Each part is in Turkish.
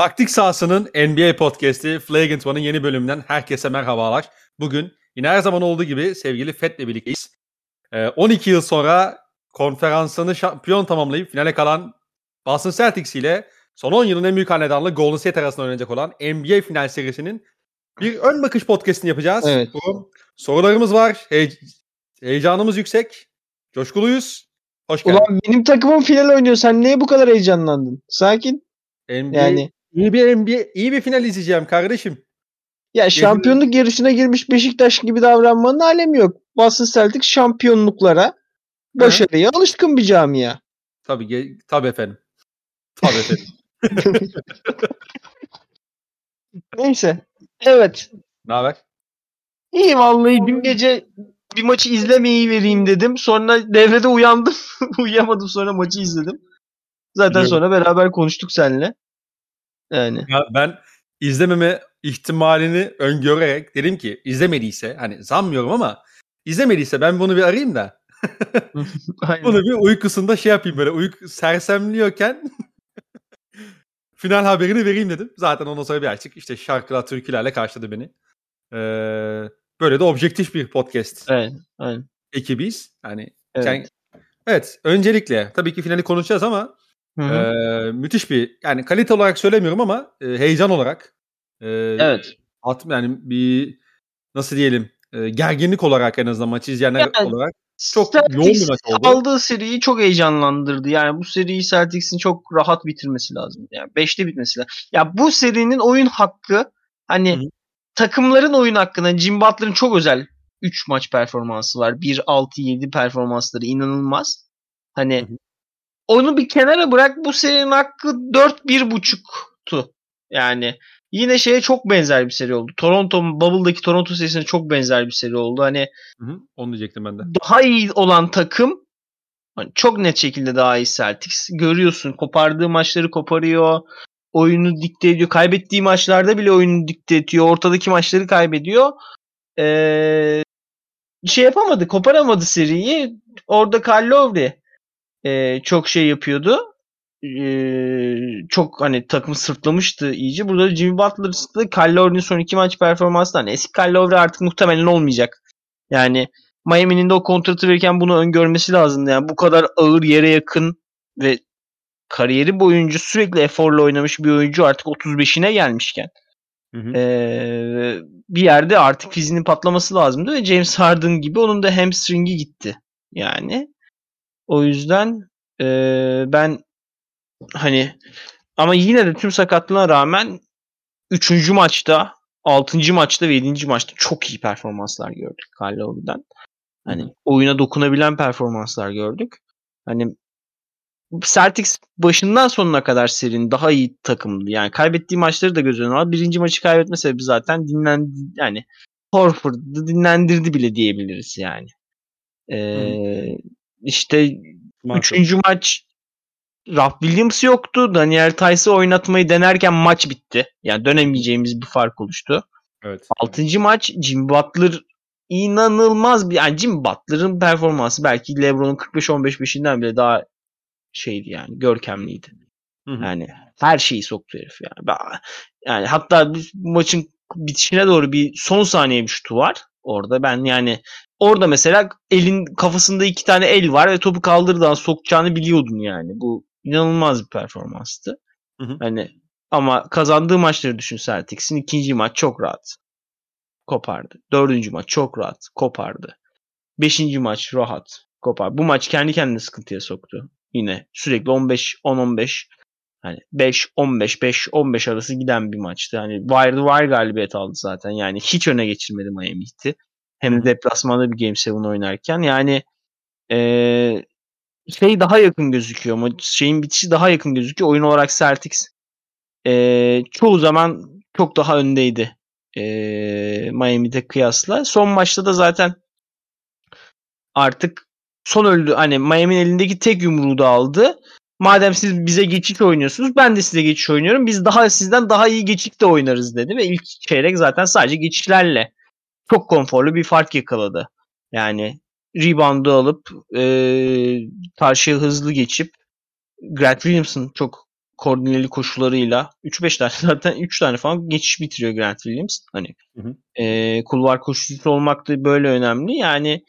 Taktik sahasının NBA podcast'i Flagrant One'ın yeni bölümünden herkese merhabalar. Bugün yine her zaman olduğu gibi sevgili Fed'le birlikteyiz. Ee, 12 yıl sonra konferansını şampiyon tamamlayıp finale kalan Boston Celtics ile son 10 yılın en büyük hanedanlı Golden State arasında oynanacak olan NBA final serisinin bir ön bakış podcast'ini yapacağız. Evet. Bu sorularımız var. Hey- heyecanımız yüksek. Coşkuluyuz. Hoş geldin. Ulan benim takımım final oynuyor. Sen niye bu kadar heyecanlandın? Sakin. NBA, Yani iyi bir NBA, iyi bir final izleyeceğim kardeşim. ya şampiyonluk yarışına girmiş Beşiktaş gibi davranmanın alemi yok. Boston Celtics şampiyonluklara başarıya alışkın bir camia. Tabii, tabii efendim. Tabii efendim. Neyse. Evet. ne haber? İyi vallahi dün gece bir maçı izlemeyi vereyim dedim. Sonra devrede uyandım. Uyuyamadım sonra maçı izledim. Zaten Biliyorum. sonra beraber konuştuk seninle. Yani. Ya ben izlememe ihtimalini öngörerek dedim ki izlemediyse hani sanmıyorum ama izlemediyse ben bunu bir arayayım da bunu bir uykusunda şey yapayım böyle uyku sersemliyorken final haberini vereyim dedim. Zaten ondan sonra bir açık işte şarkılar türkülerle karşıladı beni. Ee, böyle de objektif bir podcast Evet. Aynen. ekibiyiz. Yani Evet. sen- evet öncelikle tabii ki finali konuşacağız ama Hı hı. Ee, müthiş bir yani kalite olarak söylemiyorum ama e, heyecan olarak e, Evet. at, yani bir nasıl diyelim e, gerginlik olarak en azından maçı izleyenler Yani olarak çok Celtics yoğun bir maç oldu. aldığı seriyi çok heyecanlandırdı. Yani bu seriyi Celtics'in çok rahat bitirmesi lazım. Yani 5'te bitmesi lazım. Ya bu serinin oyun hakkı hani Hı hı. takımların oyun hakkında Jim Butler'ın çok özel 3 maç performansı var. 1-6-7 performansları inanılmaz. Hani Hı hı. Onu bir kenara bırak bu serinin hakkı 4-1.5'tu. Yani yine şeye çok benzer bir seri oldu. Toronto Bubble'daki Toronto serisine çok benzer bir seri oldu. Hani Hı hı, onu diyecektim ben de. daha iyi olan takım hani çok net şekilde daha iyi Celtics. Görüyorsun kopardığı maçları koparıyor. Oyunu dikte ediyor. Kaybettiği maçlarda bile oyunu dikte ediyor. Ortadaki maçları kaybediyor. Ee, şey yapamadı. Koparamadı seriyi. Orada Kyle Ee, çok şey yapıyordu. Ee, çok hani takımı sırtlamıştı iyice. Burada Jimmy Butler. Kyle Lowry'nin son iki maç performansı da hani eski Lowry artık muhtemelen olmayacak. Yani Miami'nin de o kontratı verirken bunu öngörmesi lazımdı. Yani bu kadar ağır yere yakın ve kariyeri boyunca sürekli eforla oynamış bir oyuncu artık 35'ine gelmişken Hı hı. ee, bir yerde artık fiziğinin patlaması lazımdı ve James Harden gibi onun da hamstring'i gitti. Yani o yüzden ee, ben hani ama yine de tüm sakatlığına rağmen 3. maçta 6. maçta ve 7. maçta çok iyi performanslar gördük Kyle Lowry'den. Hani oyuna dokunabilen performanslar gördük. Hani Celtics başından sonuna kadar serinin daha iyi takımdı. Yani kaybettiği maçları da göz önüne al. Birinci maçı kaybetme sebebi zaten dinlendi yani Horford'u dinlendirdi bile diyebiliriz yani. Ee, işte Makul. üçüncü maç Ralph Williams yoktu. Daniel Tice'ı oynatmayı denerken maç bitti. Yani dönemeyeceğimiz bir fark oluştu. Evet. Altıncı maç Jim Butler inanılmaz bir yani Jim Butler'ın performansı belki LeBron'un 45-15-5'inden bile daha şeydi yani görkemliydi. Hı hı. Yani her şeyi soktu herif yani. Yani hatta maçın bitişine doğru bir son saniye bir şutu var. Orada ben yani orada mesela elin kafasında iki tane el var ve topu kaldırdığı an sokacağını biliyordun yani. Bu inanılmaz bir performanstı. Hı hı. Hani ama kazandığı maçları düşün Celtics'in. ikinci maç çok rahat kopardı. Dördüncü maç çok rahat kopardı. Beşinci maç rahat kopar. Bu maç kendi kendine sıkıntıya soktu. Yine sürekli 15 10 15 hani 5 15 5 15 arası giden bir maçtı. Hani wire to wire galibiyet aldı zaten. Yani hiç öne geçirmedi Miami Heat'i. Hem de deplasmanda bir Game 7 oynarken. Yani eee, şey daha yakın gözüküyor. ama Şeyin bitişi daha yakın gözüküyor. Oyun olarak Celtics eee, çoğu zaman çok daha öndeydi. Eee Miami'de kıyasla. Son maçta da zaten artık son öldü. Hani Miami'nin elindeki tek yumruğu da aldı. Madem siz bize geçiş oynuyorsunuz ben de size geçiş oynuyorum. Biz daha sizden daha iyi geçik de oynarız dedi ve ilk çeyrek zaten sadece geçişlerle çok konforlu bir fark yakaladı. Yani rebound'u alıp e, karşıya hızlı geçip Grant Williams'ın çok koordineli koşularıyla 3-5 tane zaten 3 tane falan geçiş bitiriyor Grant Williams. Hani Hı hı. e, kulvar koşucusu olmak da böyle önemli. Yani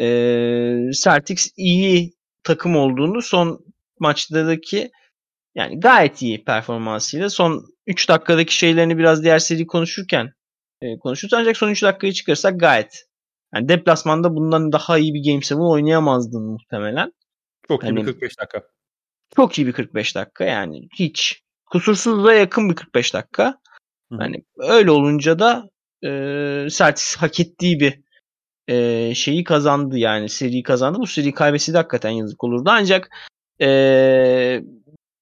e, Celtics iyi takım olduğunu son maçlardaki yani gayet iyi performansıyla son 3 dakikadaki şeylerini biraz diğer seri konuşurken e, konuşuruz. Ancak son 3 dakikayı çıkarırsak gayet. Yani deplasmanda bundan daha iyi bir Game 7 oynayamazdın muhtemelen. Çok iyi Hani- bir 45 dakika. Çok iyi bir 45 dakika yani hiç. Kusursuzluğa yakın bir 45 dakika. Hı. Hani öyle olunca da e, Celtics hak ettiği bir e, şeyi kazandı yani seriyi kazandı. Bu seriyi kaybetse de hakikaten yazık olurdu. Ancak e,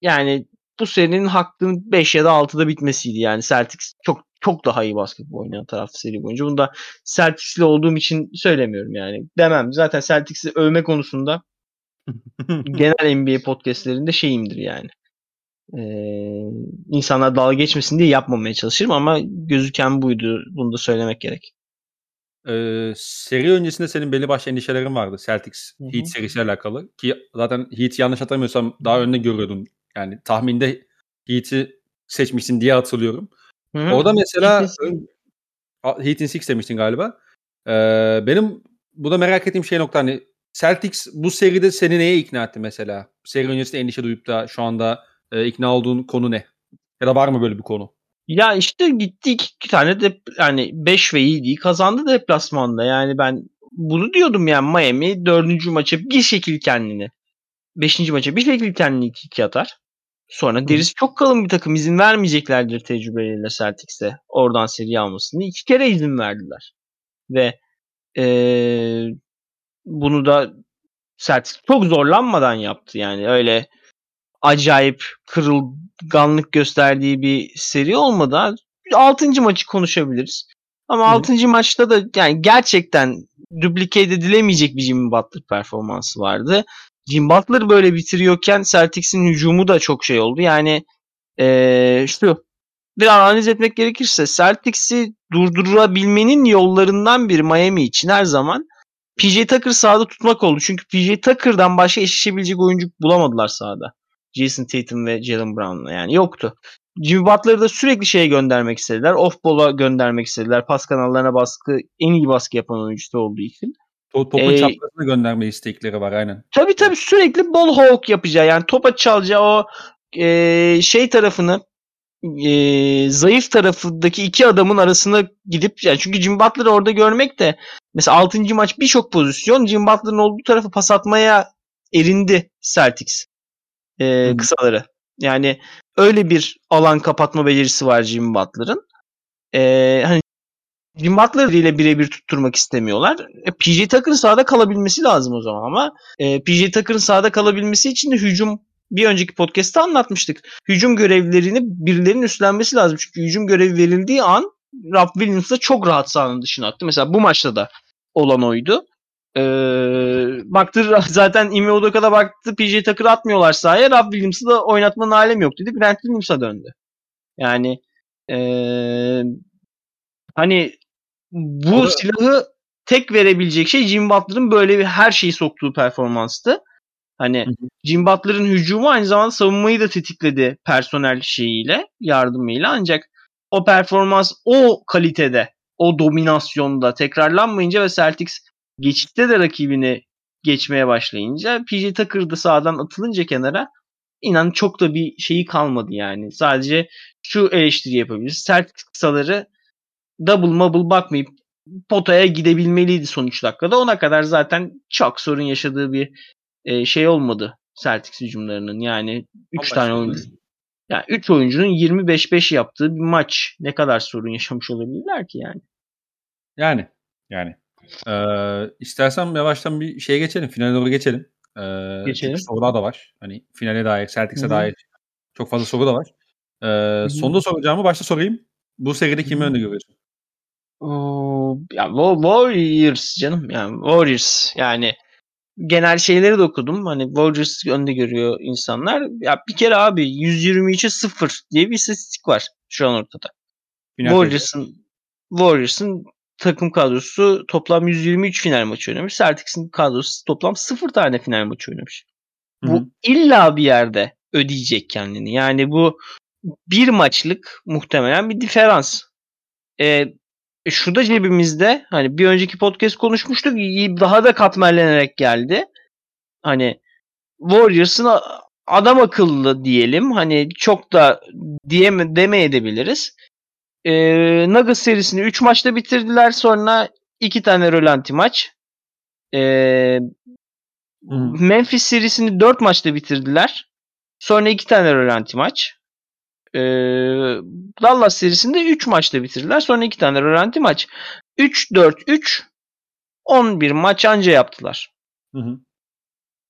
yani bu serinin hakkının 5 ya da 6'da bitmesiydi. Yani Celtics çok çok daha iyi basketbol oynayan taraftı seri boyunca. Bunu da Celtics'li olduğum için söylemiyorum yani. Demem. Zaten Celtics'i övme konusunda genel NBA podcastlerinde şeyimdir yani. Ee, insanlar dalga geçmesin diye yapmamaya çalışırım ama gözüken buydu. Bunu da söylemek gerek. Ee, seri öncesinde senin belli başlı endişelerin vardı Celtics. Heat serisiyle alakalı. Ki zaten Heat yanlış hatırlamıyorsam daha önde görüyordun. Yani tahminde Heat'i seçmişsin diye hatırlıyorum. Hı hı. Orada mesela Heat'in- A- Heat'in Six demiştin galiba. Ee, benim bu da merak ettiğim şey nokta hani Celtics bu seride seni neye ikna etti mesela? Seri öncesinde endişe duyup da şu anda e, ikna olduğun konu ne? Ya da var mı böyle bir konu? Ya işte gitti iki, iki tane de yani 5 ve 7'yi kazandı deplasmanda. Yani ben bunu diyordum yani Miami dördüncü maça bir şekil kendini. Beşinci maça bir şekil kendini 2-2 atar. Sonra derisi çok kalın bir takım izin vermeyeceklerdir tecrübeleriyle Celtics'e oradan seri almasını. iki kere izin verdiler. Ve eee, bunu da Celtics çok zorlanmadan yaptı. Yani öyle acayip kırılganlık gösterdiği bir seri olmadı. 6. maçı konuşabiliriz. Ama Hı hı. 6. maçta da yani gerçekten duplike edilemeyecek bir Jimmy Butler performansı vardı. Jimmy Butler böyle bitiriyorken Celtics'in hücumu da çok şey oldu. Yani eee şu bir analiz etmek gerekirse Celtics'i durdurabilmenin yollarından biri Miami için her zaman PJ Tucker sahada tutmak oldu. Çünkü PJ Tucker'dan başka eşleşebilecek oyuncu bulamadılar sahada. Jason Tatum ve Jalen Brown'la yani yoktu. Jimmy Butler'ı da sürekli şeye göndermek istediler. Off ball'a göndermek istediler. Pas kanallarına baskı, en iyi baskı yapan oyuncusu olduğu için. To- Topun Ee, çaprazına gönderme istekleri var aynen. Tabii tabii sürekli ball hawk yapacağı yani topa çalacağı o e, şey tarafını e, zayıf tarafındaki iki adamın arasına gidip yani çünkü Jimmy Butler'ı orada görmek de mesela 6. maç birçok pozisyon Jimmy Butler'ın olduğu tarafı pas atmaya erindi Celtics e, kısaları. Yani öyle bir alan kapatma becerisi var Jimmy Butler'ın. E, hani Jimmy Butler ile birebir tutturmak istemiyorlar. E, PJ Tucker'ın sahada kalabilmesi lazım o zaman ama e, PJ Tucker'ın sahada kalabilmesi için de hücum bir önceki podcast'ta anlatmıştık. Hücum görevlerini birilerinin üstlenmesi lazım. Çünkü hücum görevi verildiği an Rob Williams da çok rahat sahanın dışına attı. Mesela bu maçta da olan oydu. Ee, baktı zaten Ime Udoka'da baktı PJ Tucker'ı atmıyorlar sahaya. Rob Williams'ı da oynatmanın alemi yok dedi. Grant Williams'a döndü. Yani ee, hani bu O da- silahı tek verebilecek şey Jim Butler'ın böyle bir her şeyi soktuğu performanstı. Hani. Jim Butler'ın hücumu aynı zamanda savunmayı da tetikledi personel şeyiyle, yardımıyla. Ancak o performans o kalitede, o dominasyonda tekrarlanmayınca ve Celtics geçitte de rakibini geçmeye başlayınca PJ Tucker da sağdan atılınca kenara inan çok da bir şeyi kalmadı yani. Sadece şu eleştiri yapabiliriz. Celtics kısaları double mobile bakmayıp potaya gidebilmeliydi son 3 dakikada. Ona kadar zaten çok sorun yaşadığı bir e, şey olmadı Celtics hücumlarının. Yani 3 tane oyuncu. Yani 3 oyuncunun 25-5 yaptığı bir maç. Ne kadar sorun yaşamış olabilirler ki yani. Yani yani. Ee, istersen yavaştan bir şeye geçelim. Finale doğru geçelim. Ee, Geçelim. sorular da var. Hani finale dair, Celtics'e dair çok fazla soru da var. Ee, sonda soracağımı başta sorayım. Bu seride kimi önde görüyorsun? Ya Wa- Warriors canım yani Warriors yani genel şeyleri de okudum. Hani Warriors önde görüyor insanlar. Ya bir kere abi 123'e 0 diye bir istatistik var şu an ortada. Warriors'ın Warriors'ın takım kadrosu toplam 123 final maçı oynamış. Celtics'in kadrosu toplam 0 tane final maçı oynamış. Bu illa bir yerde ödeyecek kendini. Yani bu bir maçlık muhtemelen bir diferans. E, şu da cebimizde hani bir önceki podcast konuşmuştuk daha da katmerlenerek geldi. Hani Warriors'ın adam akıllı diyelim. Hani çok da diyeme, demeyebiliriz. Ee, Nuggets serisini 3 maçta bitirdiler. Sonra 2 tane rölanti maç. Ee, hmm. Memphis serisini 4 maçta bitirdiler. Sonra 2 tane rölanti maç. Ee, Dallas serisinde 3 maçta bitirdiler. Sonra 2 tane rölanti maç. 3-4-3 11 maç anca yaptılar. Hı hı.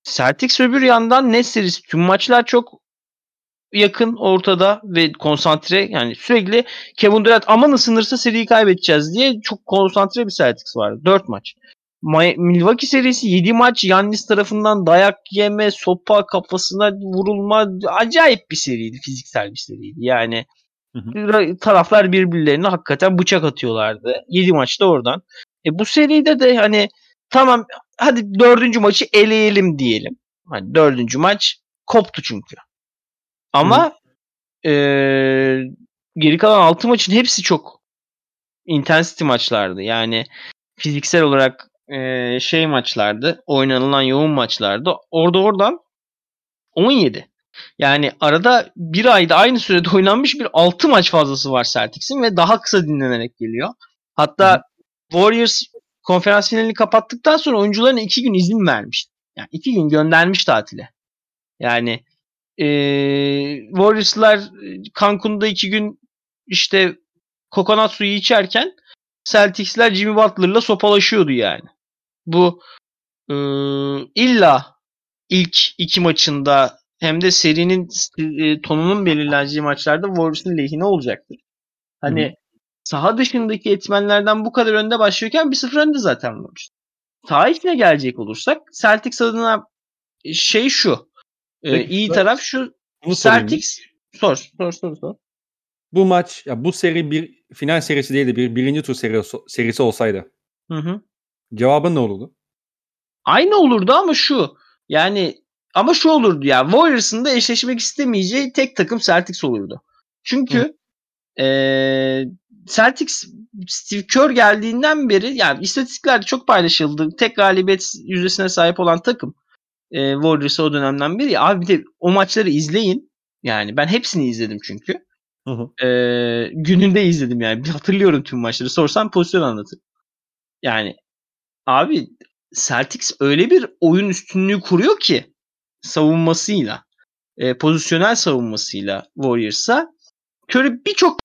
Celtics öbür yandan Nets serisi tüm maçlar çok yakın ortada ve konsantre yani sürekli Kevin Durant aman ısınırsa seriyi kaybedeceğiz diye çok konsantre bir Celtics vardı. 4 maç. Milwaukee serisi 7 maç Yannis tarafından dayak yeme, sopa kafasına vurulma acayip bir seriydi. Fiziksel bir seriydi. Yani hı hı. taraflar birbirlerine hakikaten bıçak atıyorlardı. 7 maçta oradan. E bu seride de hani tamam hadi dördüncü maçı eleyelim diyelim. Hani dördüncü maç koptu çünkü. Ama e, geri kalan altı maçın hepsi çok intensity maçlardı. Yani fiziksel olarak e, şey maçlardı. Oynanılan yoğun maçlardı. Orada oradan 17. Yani arada bir ayda aynı sürede oynanmış bir 6 maç fazlası var Celtics'in ve daha kısa dinlenerek geliyor. Hatta Hı. Warriors konferans finalini kapattıktan sonra oyuncularına iki gün izin vermiş. Yani iki gün göndermiş tatile. Yani e, Warriors'lar Cancun'da iki gün işte kokonat suyu içerken Celtics'ler Jimmy Butler'la sopalaşıyordu yani. Bu e, illa ilk iki maçında hem de serinin e, tonunun belirleneceği maçlarda Warriors'ın lehine olacaktır. Hani Hı saha dışındaki etmenlerden bu kadar önde başlıyorken bir sıfır önde zaten Warriors. Saha içine gelecek olursak Celtics adına şey şu. E, Peki, iyi taraf şu. Celtics sor, sor sor sor. Bu maç ya bu seri bir final serisi değildi. Bir birinci tur serisi, serisi olsaydı. Hı hı. Cevabın ne olurdu? Aynı olurdu ama şu. Yani ama şu olurdu ya. Warriors'ın da eşleşmek istemeyeceği tek takım Celtics olurdu. Çünkü e, Celtics Steve Kerr geldiğinden beri yani istatistiklerde çok paylaşıldı. Tek galibiyet yüzdesine sahip olan takım e, Warriors o dönemden beri. Abi bir de o maçları izleyin. Yani ben hepsini izledim çünkü. Hı gününde izledim yani. Hatırlıyorum tüm maçları. Sorsam pozisyon anlatırım. Yani abi Celtics öyle bir oyun üstünlüğü kuruyor ki savunmasıyla, e, pozisyonel savunmasıyla Warriors'a Curry birçok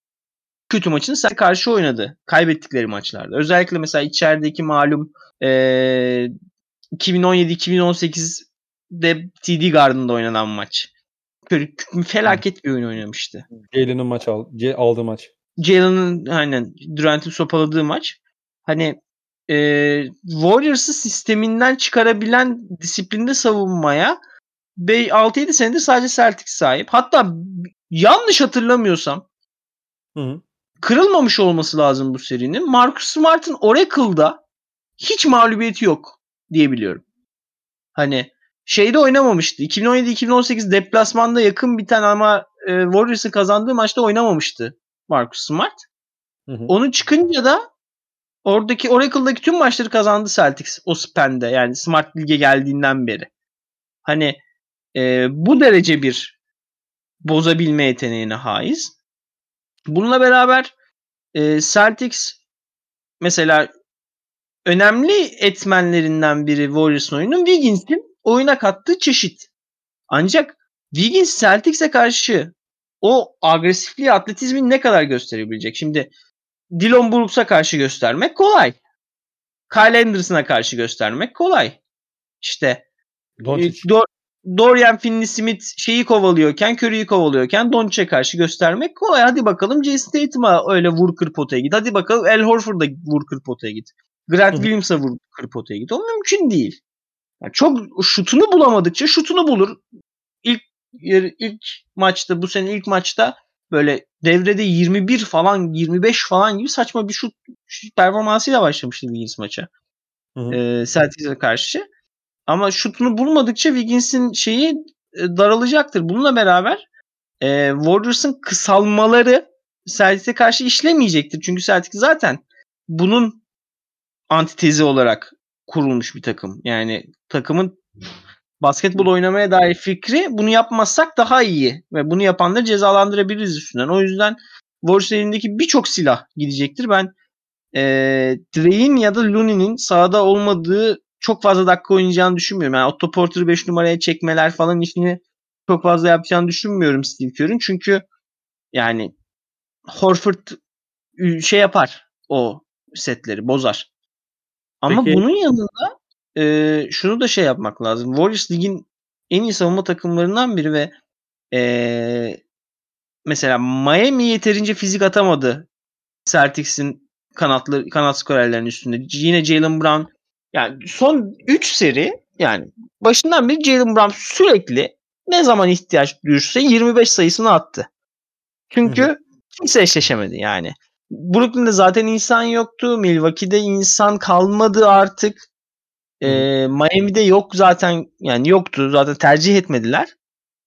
kötü maçını sen karşı oynadı. Kaybettikleri maçlarda. Özellikle mesela içerideki malum e, 2017-2018'de TD Garden'da oynanan maç. Böyle felaket bir oyun oynamıştı. Jalen'ın maç aldı, aldığı maç. Jalen'ın aynen Durant'in sopaladığı maç. Hani e, Warriors'ı sisteminden çıkarabilen disiplinde savunmaya 6-7 senedir sadece Celtics sahip. Hatta yanlış hatırlamıyorsam hı hı. kırılmamış olması lazım bu serinin. Marcus Smart'ın Oracle'da hiç mağlubiyeti yok diyebiliyorum. Hani şeyde oynamamıştı. 2017-2018 deplasmanda yakın bir tane ama e, Warriors'ın kazandığı maçta oynamamıştı Marcus Smart. Hı hı. Onu çıkınca da oradaki Oracle'daki tüm maçları kazandı Celtics o span'de. Yani Smart Lig'e geldiğinden beri. Hani e, bu derece bir bozabilme yeteneğine haiz. Bununla beraber e, Celtics mesela önemli etmenlerinden biri Warriors'ın oyunun Wiggins'in oyuna kattığı çeşit. Ancak Wiggins Celtics'e karşı o agresifliği, atletizmi ne kadar gösterebilecek? Şimdi Dylan Brooks'a karşı göstermek kolay. Kyle Anderson'a karşı göstermek kolay. İşte Doncic. Do- Dorian Finney-Smith şeyi kovalıyorken, Curry'i kovalıyorken Doncic'e karşı göstermek kolay. Hadi bakalım Jason Tatum'a öyle vur kır potaya git. Hadi bakalım El Horford'a vur kır potaya git. Grant Williams'a vur kır potaya git. O mümkün değil. Yani çok şutunu bulamadıkça şutunu bulur. İlk ilk maçta bu sene ilk maçta böyle devrede 21 falan 25 falan gibi saçma bir şut, şut performansıyla başlamıştı Wiggins maça. Hı hı. Ee, Celtics'e karşı. Ama şutunu bulmadıkça Wiggins'in şeyi daralacaktır. Bununla beraber e, Warriors'ın kısalmaları Celtics'e karşı işlemeyecektir. Çünkü Celtics zaten bunun antitezi olarak kurulmuş bir takım. Yani takımın basketbol oynamaya dair fikri bunu yapmazsak daha iyi ve bunu yapanları cezalandırabiliriz üstünden. O yüzden Warriors elindeki birçok silah gidecektir. Ben e, Dre'in ya da Looney'nin sahada olmadığı çok fazla dakika oynayacağını düşünmüyorum. Yani Otto Porter'ı 5 numaraya çekmeler falan işini çok fazla yapacağını düşünmüyorum Steve Kerr'ün. Çünkü yani Horford şey yapar o setleri bozar. Ama Peki. bunun yanında e, şunu da şey yapmak lazım. Warriors ligin en iyi savunma takımlarından biri ve e, mesela Miami yeterince fizik atamadı Celtics'in kanatlı kanat skorerlerinin üstünde. Yine Jalen Brown yani son 3 seri yani başından beri Jalen Brown sürekli ne zaman ihtiyaç duyursa 25 sayısını attı. Çünkü Hı kimse eşleşemedi yani. Brooklyn'de zaten insan yoktu. Milwaukee'de insan kalmadı artık. Ee, Miami'de yok zaten yani yoktu. Zaten tercih etmediler.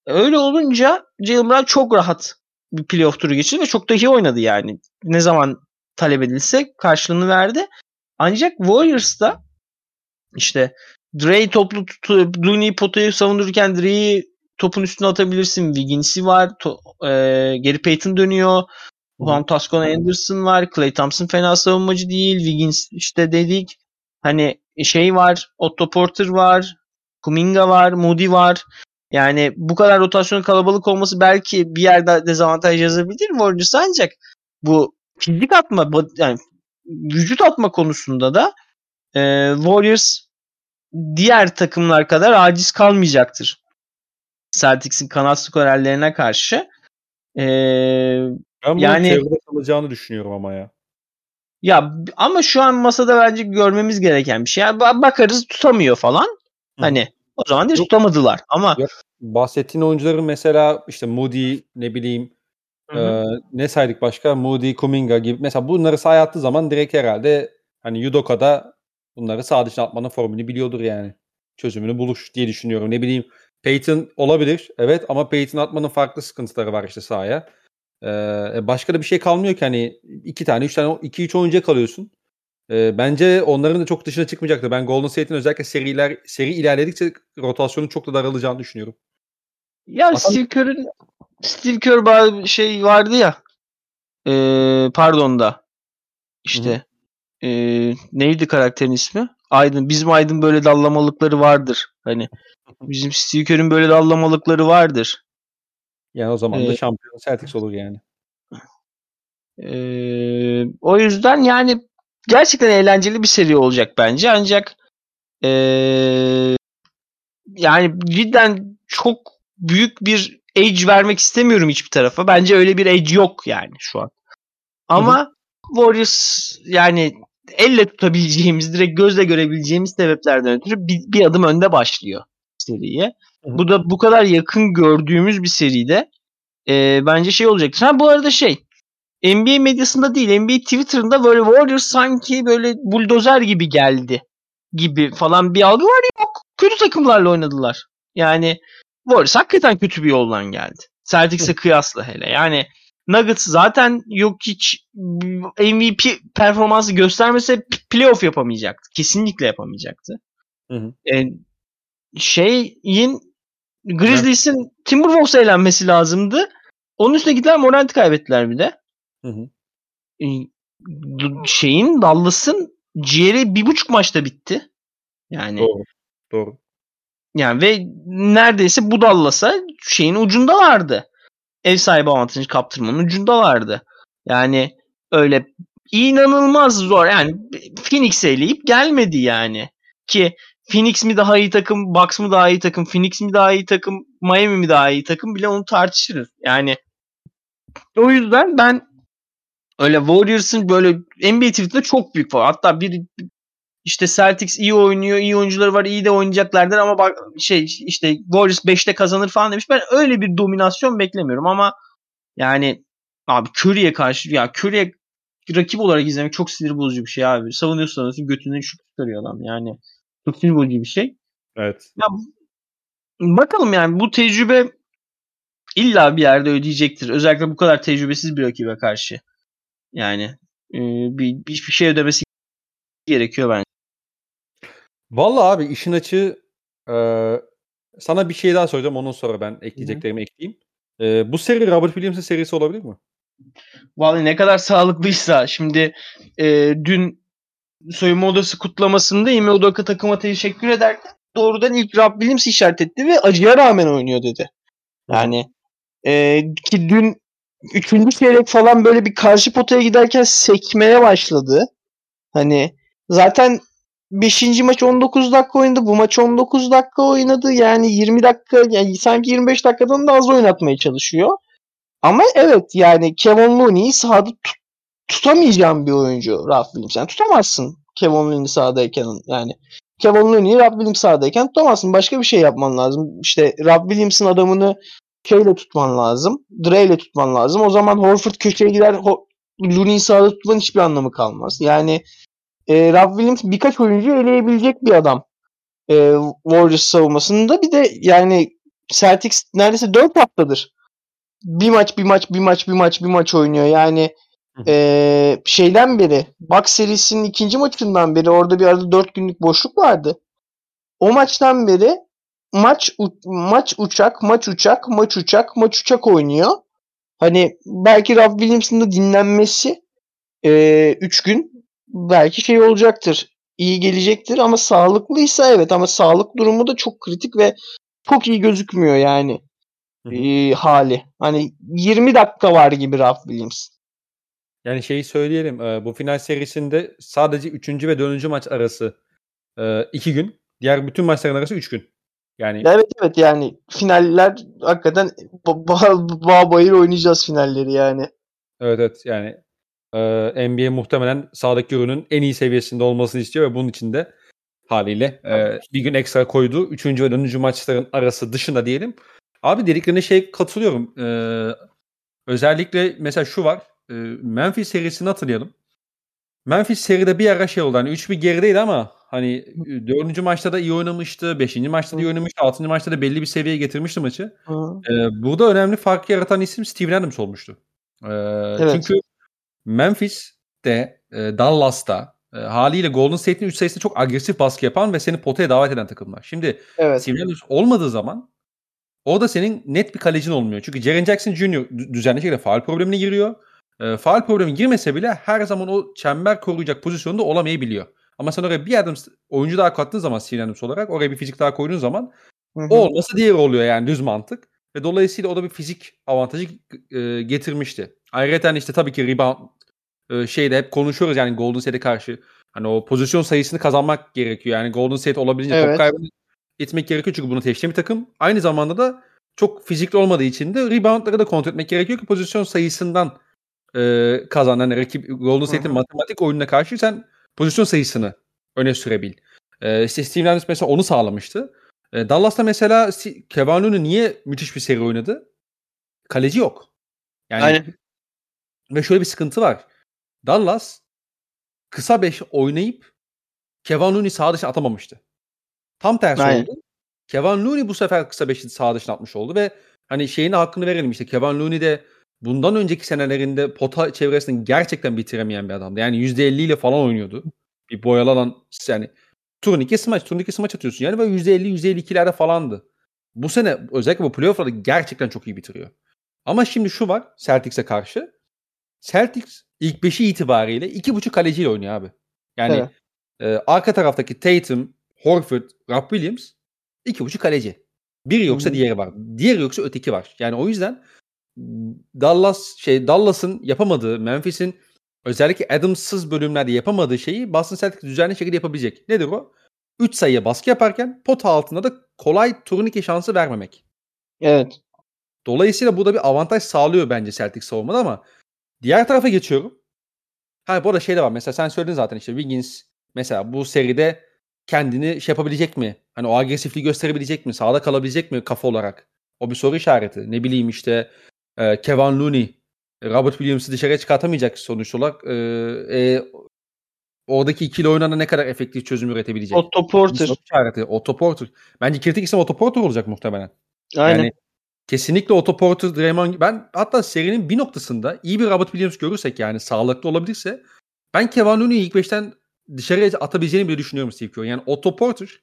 Öyle olunca Jalen Brown çok rahat bir playoff turu geçirdi ve çok da iyi oynadı yani. Ne zaman talep edilse karşılığını verdi. Ancak Warriors'ta işte Dre toplu tutu, Looney potayı savundururken Dre'yi topun üstüne atabilirsin. Wiggins'i var. To, e, Gary Payton dönüyor. Juan Toscano Anderson var. Clay Thompson fena savunmacı değil. Wiggins işte dedik. Hani şey var. Otto Porter var. Kuminga var. Moody var. Yani bu kadar rotasyon kalabalık olması belki bir yerde dezavantaj yazabilir Warriors ancak bu fizik atma yani vücut atma konusunda da e, Warriors diğer takımlar kadar aciz kalmayacaktır. Celtics'in kanat skorerlerine karşı. E, Ben bunu Yani- çevrede kalacağını düşünüyorum ama ya. ya ama şu an masada bence görmemiz gereken bir şey. Yani ba- bakarız tutamıyor falan. Hı. Hani o zaman da tutamadılar. Ama Yok. Bahsettiğin oyuncuların mesela işte Moody ne bileyim Hı hı. e, ne saydık başka? Moody, Kuminga gibi. Mesela bunları sahaya attığı zaman direkt herhalde hani Yudoka'da bunları sağ dışına atmanın formülünü biliyordur yani. Çözümünü buluş diye düşünüyorum. Ne bileyim Peyton olabilir. Evet ama Peyton atmanın farklı sıkıntıları var işte sahaya. Ee, başka da bir şey kalmıyor ki hani iki tane, üç tane, iki üç oyuncuya kalıyorsun. Ee, bence onların da çok dışına çıkmayacaktır. Ben Golden State'in özellikle seriler seri ilerledikçe rotasyonun çok da daralacağını düşünüyorum. Ya Adam- Steve Kerr'ün Steve Kerr ba- şey vardı ya e, pardon da işte e, neydi karakterin ismi? Aydın. Bizim Aydın böyle dallamalıkları vardır. Hani bizim Steve böyle dallamalıkları vardır. Yani o zaman da Ee, şampiyon Celtics olur yani. E, o yüzden yani gerçekten eğlenceli bir seri olacak bence. Ancak e, yani cidden çok büyük bir edge vermek istemiyorum hiçbir tarafa. Bence öyle bir edge yok yani şu an. Ama Warriors yani elle tutabileceğimiz, direkt gözle görebileceğimiz sebeplerden ötürü bir, bir adım önde başlıyor seriye. Bu da bu kadar yakın gördüğümüz bir seride e, bence şey olacaktır. Ha bu arada şey NBA medyasında değil NBA Twitter'ında böyle Warriors sanki böyle buldozer gibi geldi gibi falan bir algı var yok. Kötü takımlarla oynadılar. Yani Warriors hakikaten kötü bir yoldan geldi. Celtics'e kıyasla hele. Yani Nuggets zaten yok hiç MVP performansı göstermese playoff yapamayacaktı. Kesinlikle yapamayacaktı. Hı hı. E, şeyin Grizzlies'in Timberwolves'a elenmesi lazımdı. Onun üstüne gittiler Morant'i kaybettiler bir de. Hı hı. E, d- şeyin Dallas'ın ciğeri bir buçuk maçta bitti. Yani Doğru. Doğru. yani ve neredeyse bu Dallas'a şeyin ucundalardı. Ev sahibi avantajı kaptırmanın ucundalardı. Yani öyle inanılmaz zor. Yani Phoenix'i eleyip gelmedi yani. Ki Phoenix mi daha iyi takım, Bucks mı daha iyi takım, Phoenix mi daha iyi takım, Miami mi daha iyi takım bile onu tartışırız. Yani o yüzden ben öyle Warriors'ın böyle NBA Twitter'da çok büyük var. Hatta bir işte Celtics iyi oynuyor, iyi oyuncuları var, iyi de oynayacaklardır ama bak şey işte Warriors 5'te kazanır falan demiş. Ben öyle bir dominasyon beklemiyorum ama yani abi Curry'e karşı ya Curry'e rakip olarak izlemek çok sinir bozucu bir şey abi. Savunuyorsun götünden şut çıkarıyor adam yani. Sinir bozucu bir şey. Evet. Ya Bakalım yani bu tecrübe illa bir yerde ödeyecektir. Özellikle bu kadar tecrübesiz bir rakibe karşı. Yani e, bir, bir, bir şey ödemesi gerekiyor bence. Vallahi abi işin açığı e, sana bir şey daha soracağım. Ondan sonra ben ekleyeceklerimi ekleyeyim. E, bu seri Robert Williams'ın serisi olabilir mi? Vallahi ne kadar sağlıklıysa. Şimdi e, dün soyunma odası kutlamasında Ime Udoka takıma teşekkür ederken doğrudan ilk Rob Williams işaret etti ve acıya rağmen oynuyor dedi. Yani e, ki dün üçüncü çeyrek falan böyle bir karşı potaya giderken sekmeye başladı. Hani zaten 5. maç 19 dakika oynadı. Bu maç 19 dakika oynadı. Yani 20 dakika yani sanki 25 dakikadan da az oynatmaya çalışıyor. Ama evet yani Kevin Looney'i sahada tut, tutamayacağım bir oyuncu Ralph Williams. Yani tutamazsın Kevin Looney sahadayken yani. Kevin Looney'i Ralph Williams sahadayken tutamazsın. Başka bir şey yapman lazım. İşte Ralph Williams'ın adamını şeyle tutman lazım. Dre ile tutman lazım. O zaman Horford köşeye gider. Ho- Looney'i sahada tutmanın hiçbir anlamı kalmaz. Yani e, Rob Williams birkaç oyuncu eleyebilecek bir adam. E, Warriors savunmasında. Bir de yani Celtics neredeyse 4 haftadır bir maç bir maç bir maç bir maç bir maç oynuyor. Yani e, şeyden beri Bucks serisinin ikinci maçından beri orada bir arada 4 günlük boşluk vardı. O maçtan beri maç maç uçak, maç uçak, maç uçak, maç uçak oynuyor. Hani belki Rob Williams'ın da dinlenmesi 3 e, üç gün belki şey olacaktır. iyi gelecektir ama sağlıklıysa evet ama sağlık durumu da çok kritik ve çok iyi gözükmüyor yani e, hali. Hani 20 dakika var gibi Rob Williams. Yani şeyi söyleyelim. Bu final serisinde sadece 3. ve 4. maç arası 2 gün. Diğer bütün maçların arası 3 gün. Yani Evet evet yani finaller hakikaten bağ, bağ bayır oynayacağız finalleri yani. Evet evet yani e, NBA muhtemelen sağdaki ürünün en iyi seviyesinde olmasını istiyor ve bunun için de haliyle e, bir gün ekstra koydu. Üçüncü ve dördüncü maçların arası dışında diyelim. Abi dediklerine şey katılıyorum. E, özellikle mesela şu var. E, Memphis serisini hatırlayalım. Memphis seride bir ara şey oldu. Hani 3 bir gerideydi ama hani dördüncü maçta da iyi oynamıştı. Beşinci maçta da iyi oynamıştı. Altıncı maçta da belli bir seviyeye getirmişti maçı. Ee, burada önemli fark yaratan isim Steven Adams olmuştu. Ee, evet. Çünkü Memphis'te, e, Dallas'ta e, haliyle Golden State'in 3 sayısında çok agresif baskı yapan ve seni potaya davet eden takımlar. Şimdi evet. Steven Adams olmadığı zaman o da senin net bir kalecin olmuyor. Çünkü Jaren Jackson Jr. düzenli şekilde faal problemine giriyor. E, faal problemi girmese bile her zaman o çember koruyacak pozisyonda olamayabiliyor. Ama sen oraya bir adım oyuncu daha kattığın zaman Adams olarak oraya bir fizik daha koyduğun zaman Hı-hı. o olması diğeri oluyor yani düz mantık. Ve dolayısıyla o da bir fizik avantajı e, getirmişti. Ayrıca işte tabii ki rebound e, şeyde hep konuşuyoruz yani Golden State'e karşı. Hani o pozisyon sayısını kazanmak gerekiyor. Yani Golden State olabildiğince evet. top kaybını etmek gerekiyor çünkü bunu teşhim bir takım. Aynı zamanda da çok fizikli olmadığı için de reboundları da kontrol etmek gerekiyor ki pozisyon sayısından e, kazan. Yani rakip Golden State'in matematik oyununa karşı sen pozisyon sayısını öne sürebil. E, işte Steve Adams mesela onu sağlamıştı. E, Dallas'ta mesela Kevin Looney niye müthiş bir seri oynadı? Kaleci yok. Yani Aynen. ve şöyle bir sıkıntı var. Dallas kısa 5 oynayıp Kevin Looney sağ dışına atamamıştı. Tam tersi Aynen. oldu. Kevin Looney bu sefer kısa 5'i sağ dışına atmış oldu ve hani şeyin hakkını verelim işte Kevin Looney de bundan önceki senelerinde pota çevresini gerçekten bitiremeyen bir adamdı. Yani %50 ile falan oynuyordu. Bir boyalı yani turnike smaç, turnike smaç atıyorsun yani ve %50 %52'lerde falandı. Bu sene özellikle bu playoff'larda gerçekten çok iyi bitiriyor. Ama şimdi şu var Celtics'e karşı. Celtics ilk beşi itibariyle iki buçuk kaleciyle oynuyor abi. Yani evet. e, arka taraftaki Tatum, Horford, Rob Williams iki buçuk kaleci. Biri yoksa hmm. diğeri var. Diğeri yoksa öteki var. Yani o yüzden Dallas şey Dallas'ın yapamadığı, Memphis'in özellikle Adams'sız bölümlerde yapamadığı şeyi Boston Celtics düzenli şekilde yapabilecek. Nedir o? 3 sayıya baskı yaparken pot altında da kolay turnike şansı vermemek. Evet. Dolayısıyla bu da bir avantaj sağlıyor bence Celtics savunmada ama diğer tarafa geçiyorum. Ha bu arada şey de var. Mesela sen söyledin zaten işte Wiggins mesela bu seride kendini şey yapabilecek mi? Hani o agresifliği gösterebilecek mi? Sağda kalabilecek mi kafa olarak? O bir soru işareti. Ne bileyim işte e, Kevin Looney Robert Williams'ı dışarıya çıkartamayacak sonuç olarak. E, e, oradaki ikili oynana ne kadar efektif çözüm üretebilecek. Otto Porter. Otto Porter. Bence kritik isim Otto Porter olacak muhtemelen. Aynen. Yani kesinlikle Otto Porter, Draymond ben hatta serinin bir noktasında iyi bir Robert Williams görürsek yani sağlıklı olabilirse ben Kevin Looney'i ilk beşten dışarıya atabileceğini bile düşünüyorum Steve Kerr. Yani Otto Porter,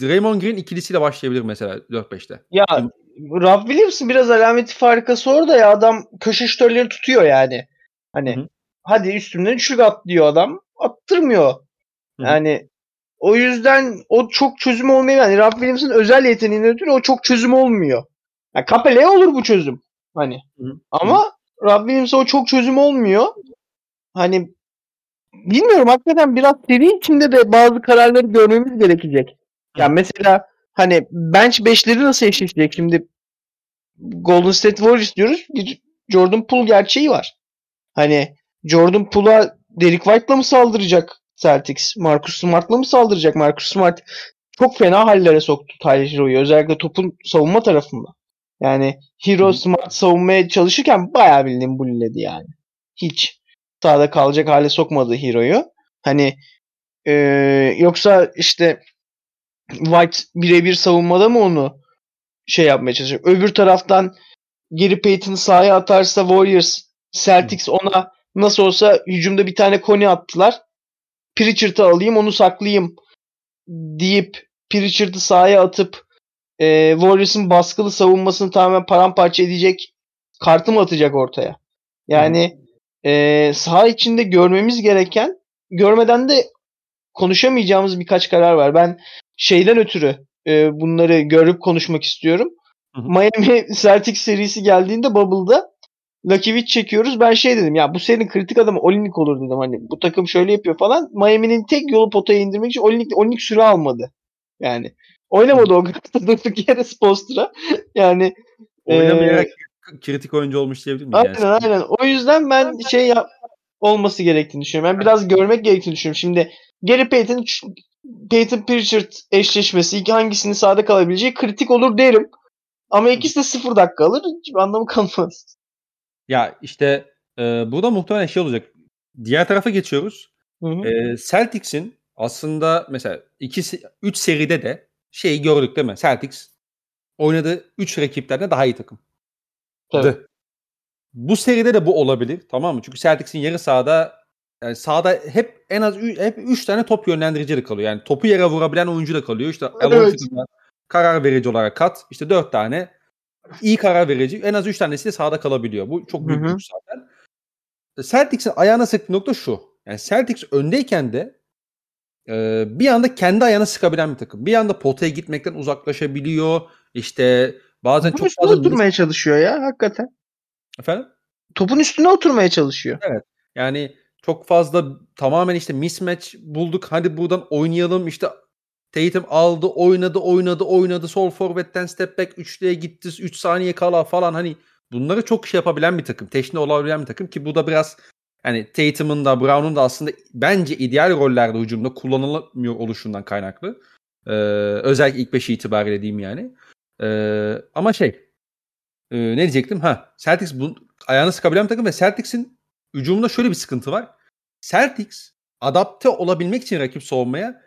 Draymond Green ikilisiyle başlayabilir mesela 4-5'te. Ya Rob Williams'ın biraz alameti farikası orada ya adam köşe şütörleri tutuyor yani. Hani Hı hı. hadi üstümden üçlük at diyor adam. Attırmıyor. hı. Yani o yüzden o çok çözüm olmuyor. Yani Rob Williams'ın özel yeteneğinden ötürü o çok çözüm olmuyor. Yani Capela'ya olur bu çözüm. Hani. Hı hı. Ama Rob Williams'a o çok çözüm olmuyor. Hani bilmiyorum hakikaten biraz seri içinde de bazı kararları görmemiz gerekecek. Yani mesela hani bench 5'leri nasıl eşleşecek? Şimdi Golden State Warriors diyoruz. Jordan Poole gerçeği var. Hani Jordan Poole'a Derek White'la mı saldıracak Celtics? Marcus Smart'la mı saldıracak? Marcus Smart çok fena hallere soktu Tyler Hero'yu. Özellikle topun savunma tarafında. Yani Hero. Smart savunmaya çalışırken bayağı bildiğin bulliledi yani. Hiç sahada kalacak hale sokmadı Hero'yu. Hani eee, yoksa işte White birebir savunmada mı onu şey yapmaya çalışacak? Öbür taraftan geri Payton'ı sahaya atarsa Warriors Celtics ona nasıl olsa hücumda bir tane koni attılar. Pritchard'ı alayım onu saklayayım deyip Pritchard'ı sahaya atıp e, Warriors'ın baskılı savunmasını tamamen paramparça edecek kartı mı atacak ortaya? Yani e, saha içinde görmemiz gereken görmeden de konuşamayacağımız birkaç karar var. Ben şeyden ötürü e, bunları görüp konuşmak istiyorum. Hı hı. Miami Celtics serisi geldiğinde Bubble'da Lakivic çekiyoruz. Ben şey dedim ya bu serinin kritik adamı Olinik olur dedim. Hani bu takım şöyle yapıyor falan. Miami'nin tek yolu potaya indirmek için Olinik, Olinik süre almadı. Yani oynamadı o kadar durduk yere Spostra. Yani Oynamayarak kritik oyuncu olmuş diyebilir miyiz? Aynen yani? aynen. O yüzden ben şey yap olması gerektiğini düşünüyorum. Ben biraz görmek gerektiğini düşünüyorum. Şimdi Gary Payton Payton Pritchard eşleşmesi iki hangisinin sahada kalabileceği kritik olur derim. Ama ikisi de sıfır dakika alır. Hiçbir anlamı kalmaz. Ya işte e, burada muhtemelen şey olacak. Diğer tarafa geçiyoruz. Hı hı. E, Celtics'in aslında mesela 2 3 seride de şeyi gördük değil mi? Celtics oynadığı 3 rakiplerden daha iyi takım. Tabii. Bu seride de bu olabilir tamam mı? Çünkü Celtics'in yarı sahada yani sahada hep en az ü- hep 3 tane top yönlendirici de kalıyor. Yani topu yere vurabilen oyuncu da kalıyor. İşte Evet. Alonso'da karar verici olarak kat. İşte 4 tane iyi karar verici. En az 3 tanesi de sahada kalabiliyor. Bu çok büyük Hı bir zaten. Celtics'in ayağına sıktığı nokta şu. Yani Celtics öndeyken de e, bir anda kendi ayağına sıkabilen bir takım. Bir anda potaya gitmekten uzaklaşabiliyor. İşte bazen Topun çok fazla oturmaya çalışıyor ya hakikaten. efendim Topun üstüne oturmaya çalışıyor. Yani çok fazla tamamen işte mismatch bulduk. Hadi buradan oynayalım. İşte Tatum aldı, oynadı, oynadı, oynadı. Sol forvetten step back üçlüye gitti. 3 saniye kala falan hani bunları çok şey yapabilen bir takım. Teşne olabilen bir takım ki bu da biraz hani Tatum'un da Brown'un da aslında bence ideal rollerde hücumda kullanılamıyor oluşundan kaynaklı. Ee, özellikle ilk 5 itibariyle diyeyim yani. Ee, ama şey e, ne diyecektim? Ha Celtics bu, ayağını sıkabilen bir takım ve Celtics'in hücumunda şöyle bir sıkıntı var. Celtics adapte olabilmek için rakip savunmaya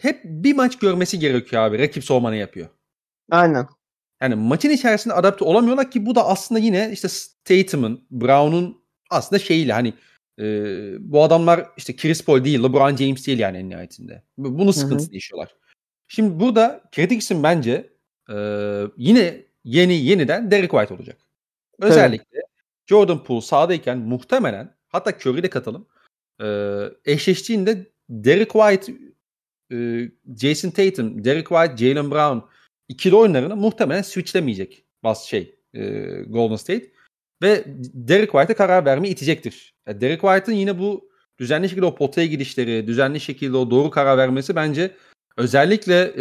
hep bir maç görmesi gerekiyor abi. Rakip savunma ne yapıyor. Aynen. Yani maçın içerisinde adapte olamıyorlar ki bu da aslında yine işte Tatum'un, Brown'un aslında şeyiyle hani e, bu adamlar işte Chris Paul değil, LeBron James değil yani en nihayetinde. Bu- Bunun sıkıntısını yaşıyorlar. Şimdi burada kritik isim bence e, yine yeni yeniden Derek White olacak. Özellikle Jordan Poole sahadayken muhtemelen hatta Curry'i de katalım. E, eşleştiğinde Derek White, e, Jason Tatum, Derek White, Jalen Brown ikili oyunlarını muhtemelen switchlemeyecek bas şey e, Golden State ve Derek White'a karar vermeyi itecektir. Derek White'ın yine bu düzenli şekilde o potaya gidişleri, düzenli şekilde o doğru karar vermesi bence özellikle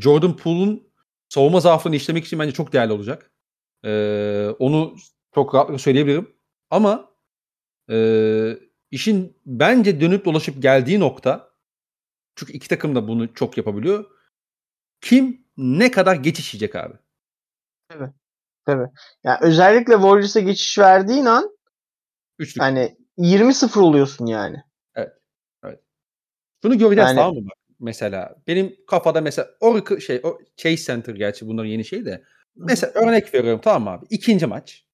Jordan Poole'un savunma zaafını işlemek için bence çok değerli olacak. Onu çok rahatlıkla söyleyebilirim. Ama e, işin bence dönüp dolaşıp geldiği nokta çünkü iki takım da bunu çok yapabiliyor. Kim ne kadar geçiş yiyecek abi? Tabii. Yani özellikle Warriors'a geçiş verdiğin an Üçlük. hani 20-0 oluyorsun yani. Evet, evet. Şunu göreceğiz Yani- tamam mı bak? Mesela benim kafada mesela Oracle şey o Chase Center gerçi bunların yeni şeyi de. Mesela örnek veriyorum tamam abi? İkinci maç.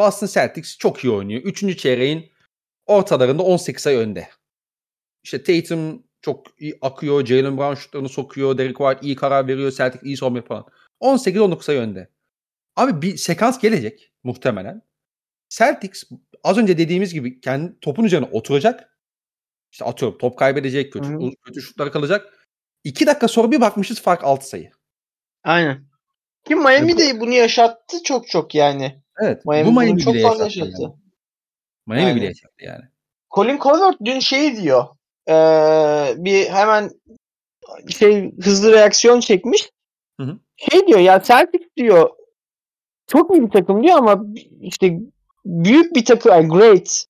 Boston Celtics çok iyi oynuyor. Üçüncü çeyreğin ortalarında 18 sayı önde. İşte Tatum çok iyi akıyor. Jalen Brown şutlarını sokuyor. Derek White iyi karar veriyor. Celtics iyi savunma falan. 18-19 sayı önde. Abi bir sekans gelecek muhtemelen. Celtics az önce dediğimiz gibi kendi topun üzerine oturacak. İşte atıyorum top kaybedecek. Kötü, Hı hı. kötü şutlar kalacak. 2 dakika sonra bir bakmışız fark 6 sayı. Aynen. Ki Miami de bunu yaşattı çok çok yani. Evet. Miami bu Miami çok bile fazla yaşattı. Yani. Miami Yani. bile yaşattı yani. Colin Cowherd dün şey diyor. Eee, bir hemen şey hızlı reaksiyon çekmiş. Hı hı. Şey diyor ya Celtics diyor çok iyi bir takım diyor ama işte büyük bir takım yani great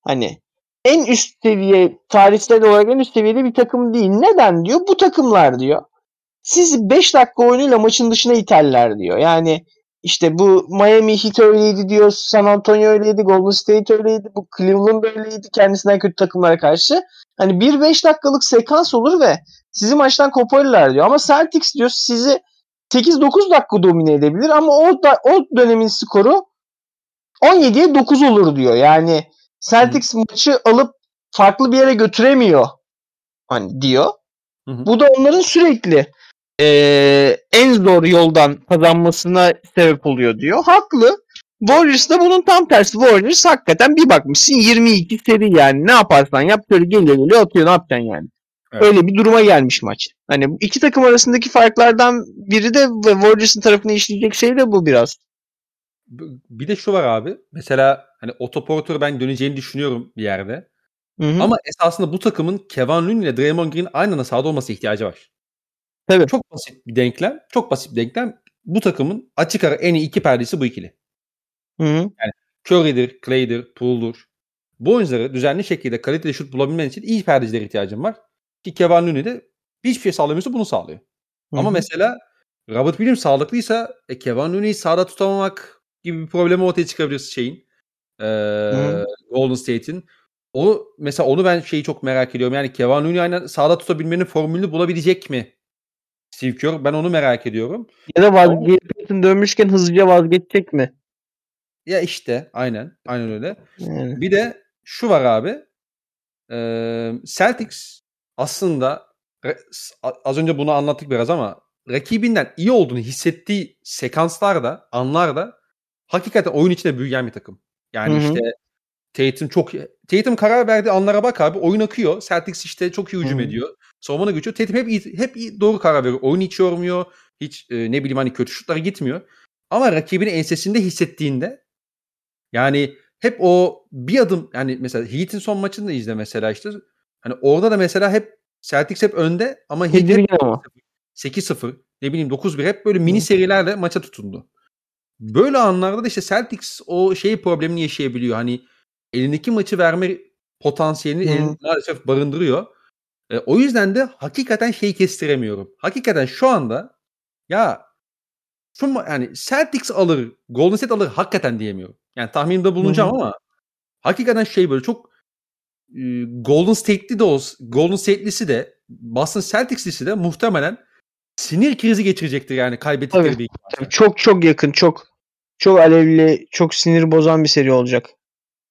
hani en üst seviye tarihsel olarak en üst seviyede bir takım değil. Neden diyor? Bu takımlar diyor. Sizi 5 dakika oyunuyla maçın dışına iterler diyor. Yani işte bu Miami Heat öyleydi diyor. San Antonio öyleydi. Golden State öyleydi. Bu Cleveland öyleydi. Kendisinden kötü takımlara karşı. Hani bir 5 dakikalık sekans olur ve sizi maçtan koparırlar diyor. Ama Celtics diyor sizi 8-9 dakika domine edebilir ama o da, o dönemin skoru 17'ye 9 olur diyor. Yani Celtics maçı alıp farklı bir yere götüremiyor hani diyor. Hı hı. Bu da onların sürekli eee, en zor yoldan kazanmasına sebep oluyor diyor. Haklı. Warriors da bunun tam tersi. Warriors hakikaten bir bakmışsın 22 seri yani. Ne yaparsan yap böyle geliyor geliyor atıyor ne yapacaksın yani. Evet. Öyle bir duruma gelmiş maç. Hani iki takım arasındaki farklardan biri de Warriors'ın tarafına işleyecek şey de bu biraz. Bir de şu var abi. Mesela hani Otto Porter ben döneceğini düşünüyorum bir yerde. Hı hı. Ama esasında bu takımın Kevin Looney ile Draymond Green aynı anda sahada olması ihtiyacı var. Tabii. Çok basit bir denklem. Çok basit bir denklem. Bu takımın açık ara en iyi iki perdesi bu ikili. Hı hı. Curry'dir, Clay'dir, Poole'dur. Bu oyuncuları düzenli şekilde kaliteli şut bulabilmen için iyi perdecilere ihtiyacın var. Ki Kevin Looney de hiçbir şey sağlamıyorsa bunu sağlıyor. Hı Ama hı. mesela Robert Williams sağlıklıysa e, Kevin Looney'i sahada tutamamak gibi bir problemi ortaya çıkabilir şeyin. Ee, Hı. Golden State'in. O mesela onu ben şeyi çok merak ediyorum. Yani Kevin Looney'i aynı sahada tutabilmenin formülünü bulabilecek mi? Steve Kerr. Ben onu merak ediyorum. Ya da vazgeçtin dönmüşken hızlıca vazgeçecek mi? Ya işte aynen. Aynen öyle. Yani. Bir de şu var abi. Ee, Celtics aslında az önce bunu anlattık biraz ama rakibinden iyi olduğunu hissettiği sekanslarda, anlarda hakikaten oyun içinde büyüyen bir takım. Yani Hı hı. işte Tatum çok Tatum karar verdiği anlara bak abi oyun akıyor. Celtics işte çok iyi hücum Hı hı. ediyor. Savunmana geçiyor. Tatum hep iyi, hep iyi, doğru karar veriyor. Oyunu hiç yormuyor. Hiç e, ne bileyim hani kötü şutlara gitmiyor. Ama rakibini ensesinde hissettiğinde yani hep o bir adım yani mesela Heat'in son maçını da izle mesela işte. Hani orada da mesela hep Celtics hep önde ama Heat hep Tedirgin ama. 8-0 ne bileyim 9-1 hep böyle mini serilerle maça tutundu. Böyle anlarda da işte Celtics o şey problemini yaşayabiliyor. Hani elindeki maçı verme potansiyelini elinde maalesef barındırıyor. E, o yüzden de hakikaten şeyi kestiremiyorum. Hakikaten şu anda ya şu yani Celtics alır, Golden State alır hakikaten diyemiyorum. Yani tahminimde bulunacağım Hı hı. ama hakikaten şey böyle çok e, Golden State'li de olsa, Golden State'lisi de Boston Celtics'lisi de muhtemelen sinir krizi geçirecektir yani kaybettikleri Tabii, bir. Tabii çok çok yakın, çok çok alevli, çok sinir bozan bir seri olacak.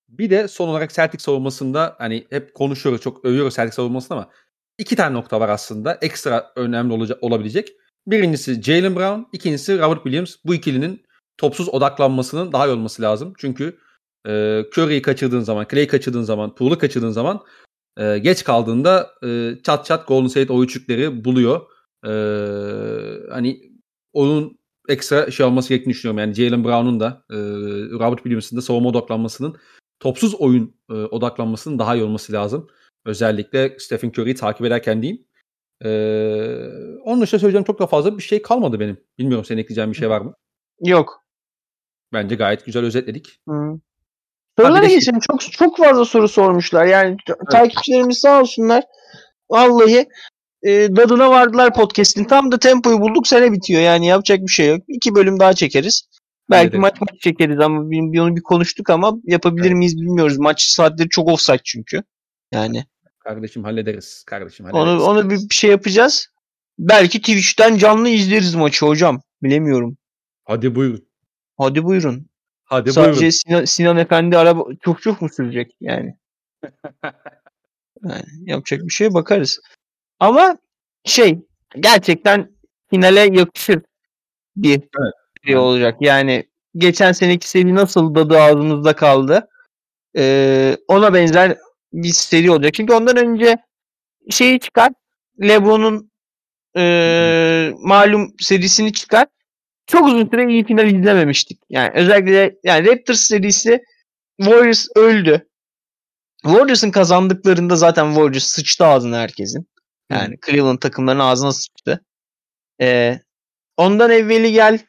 Bir de son olarak Celtics savunmasında hani hep konuşuyoruz çok övüyoruz Celtics savunmasını ama iki tane nokta var aslında ekstra önemli olacak, olabilecek. Birincisi Jalen Brown, ikincisi Robert Williams. Bu ikilinin topsuz odaklanmasının daha iyi olması lazım. Çünkü e, Curry'i kaçırdığın zaman, Clay'i kaçırdığın zaman, Poole'u kaçırdığın zaman e, geç kaldığında e, çat çat Golden State o üçlükleri buluyor. E, hani onun ekstra şey olması gerektiğini düşünüyorum. Yani Jalen Brown'un da e, Robert Williams'ın da savunma odaklanmasının topsuz oyun e, odaklanmasının daha iyi olması lazım. Özellikle Stephen Curry'i takip ederken diyeyim. Ee, onun dışında söyleyeceğim çok da fazla bir şey kalmadı benim. Bilmiyorum senin ekleyeceğin bir şey var mı? Yok. Bence gayet güzel özetledik. Hı. Sorulara de şey- geçelim. Çok çok fazla soru sormuşlar. Yani t- takipçilerimiz sağ olsunlar. Vallahi e, dadına vardılar podcast'in. Tam da tempoyu bulduk sene bitiyor. Yani yapacak bir şey yok. İki bölüm daha çekeriz. Belki Evet, evet. maç maç çekeriz ama bir, bir- onu bir konuştuk ama yapabilir miyiz bilmiyoruz. Maç saatleri çok offside çünkü. Yani Kardeşim hallederiz. Kardeşim hallederiz. Onu onu bir şey yapacağız. Belki Twitch'ten canlı izleriz maçı hocam. Bilemiyorum. Hadi buyurun. Hadi buyurun. Hadi Sadece buyurun. Sinan, Sinan Efendi araba çok çok mu sürecek yani? yani yapacak bir şey bakarız. Ama şey gerçekten finale yakışır bir Evet. seri olacak. Yani geçen seneki seri nasıl dadı ağzımızda kaldı. Ee, ona benzer bir seri olacak. Çünkü ondan önce şeyi çıkar. LeBron'un ee, malum serisini çıkar. Çok uzun süre iyi final izlememiştik. Yani özellikle yani Raptors serisi Warriors öldü. Warriors'ın kazandıklarında zaten Warriors sıçtı ağzına herkesin. Yani Cleveland takımlarının ağzına sıçtı. Ee, ondan evveli gel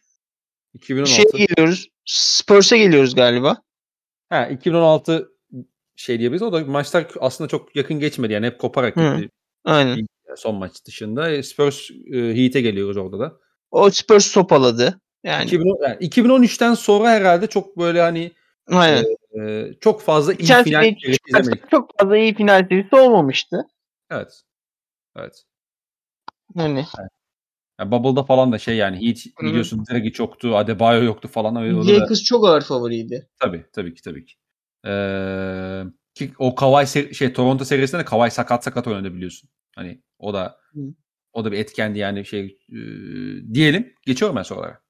2016. şey geliyoruz. Spurs'a geliyoruz galiba. Ha 2016 şey diyebiliriz. O da maçlar aslında çok yakın geçmedi. Yani hep koparak gitti Aynen. son maç dışında. E, Spurs e, Heat'e geliyoruz orada da. O Spurs sopaladı. Yani 2010, yani 2013'ten sonra herhalde çok böyle hani aynen. e, çok fazla iyi Geçen final serisi izlemedik. çok fazla iyi final serisi olmamıştı. Evet. Evet. Hani Yani Bubble'da falan da şey yani Hı. biliyorsun Dragic yoktu, Adebayo yoktu falan. Öyle da- Lakers çok ağır favoriydi. Tabii tabii ki tabii ki. Ee, ki o Kawhi seri- şey Toronto serisinde de Kawhi sakat sakat oynadı biliyorsun. Hani o da Hı. o da bir etkendi yani şey e, diyelim. Geçiyorum ben sorulara.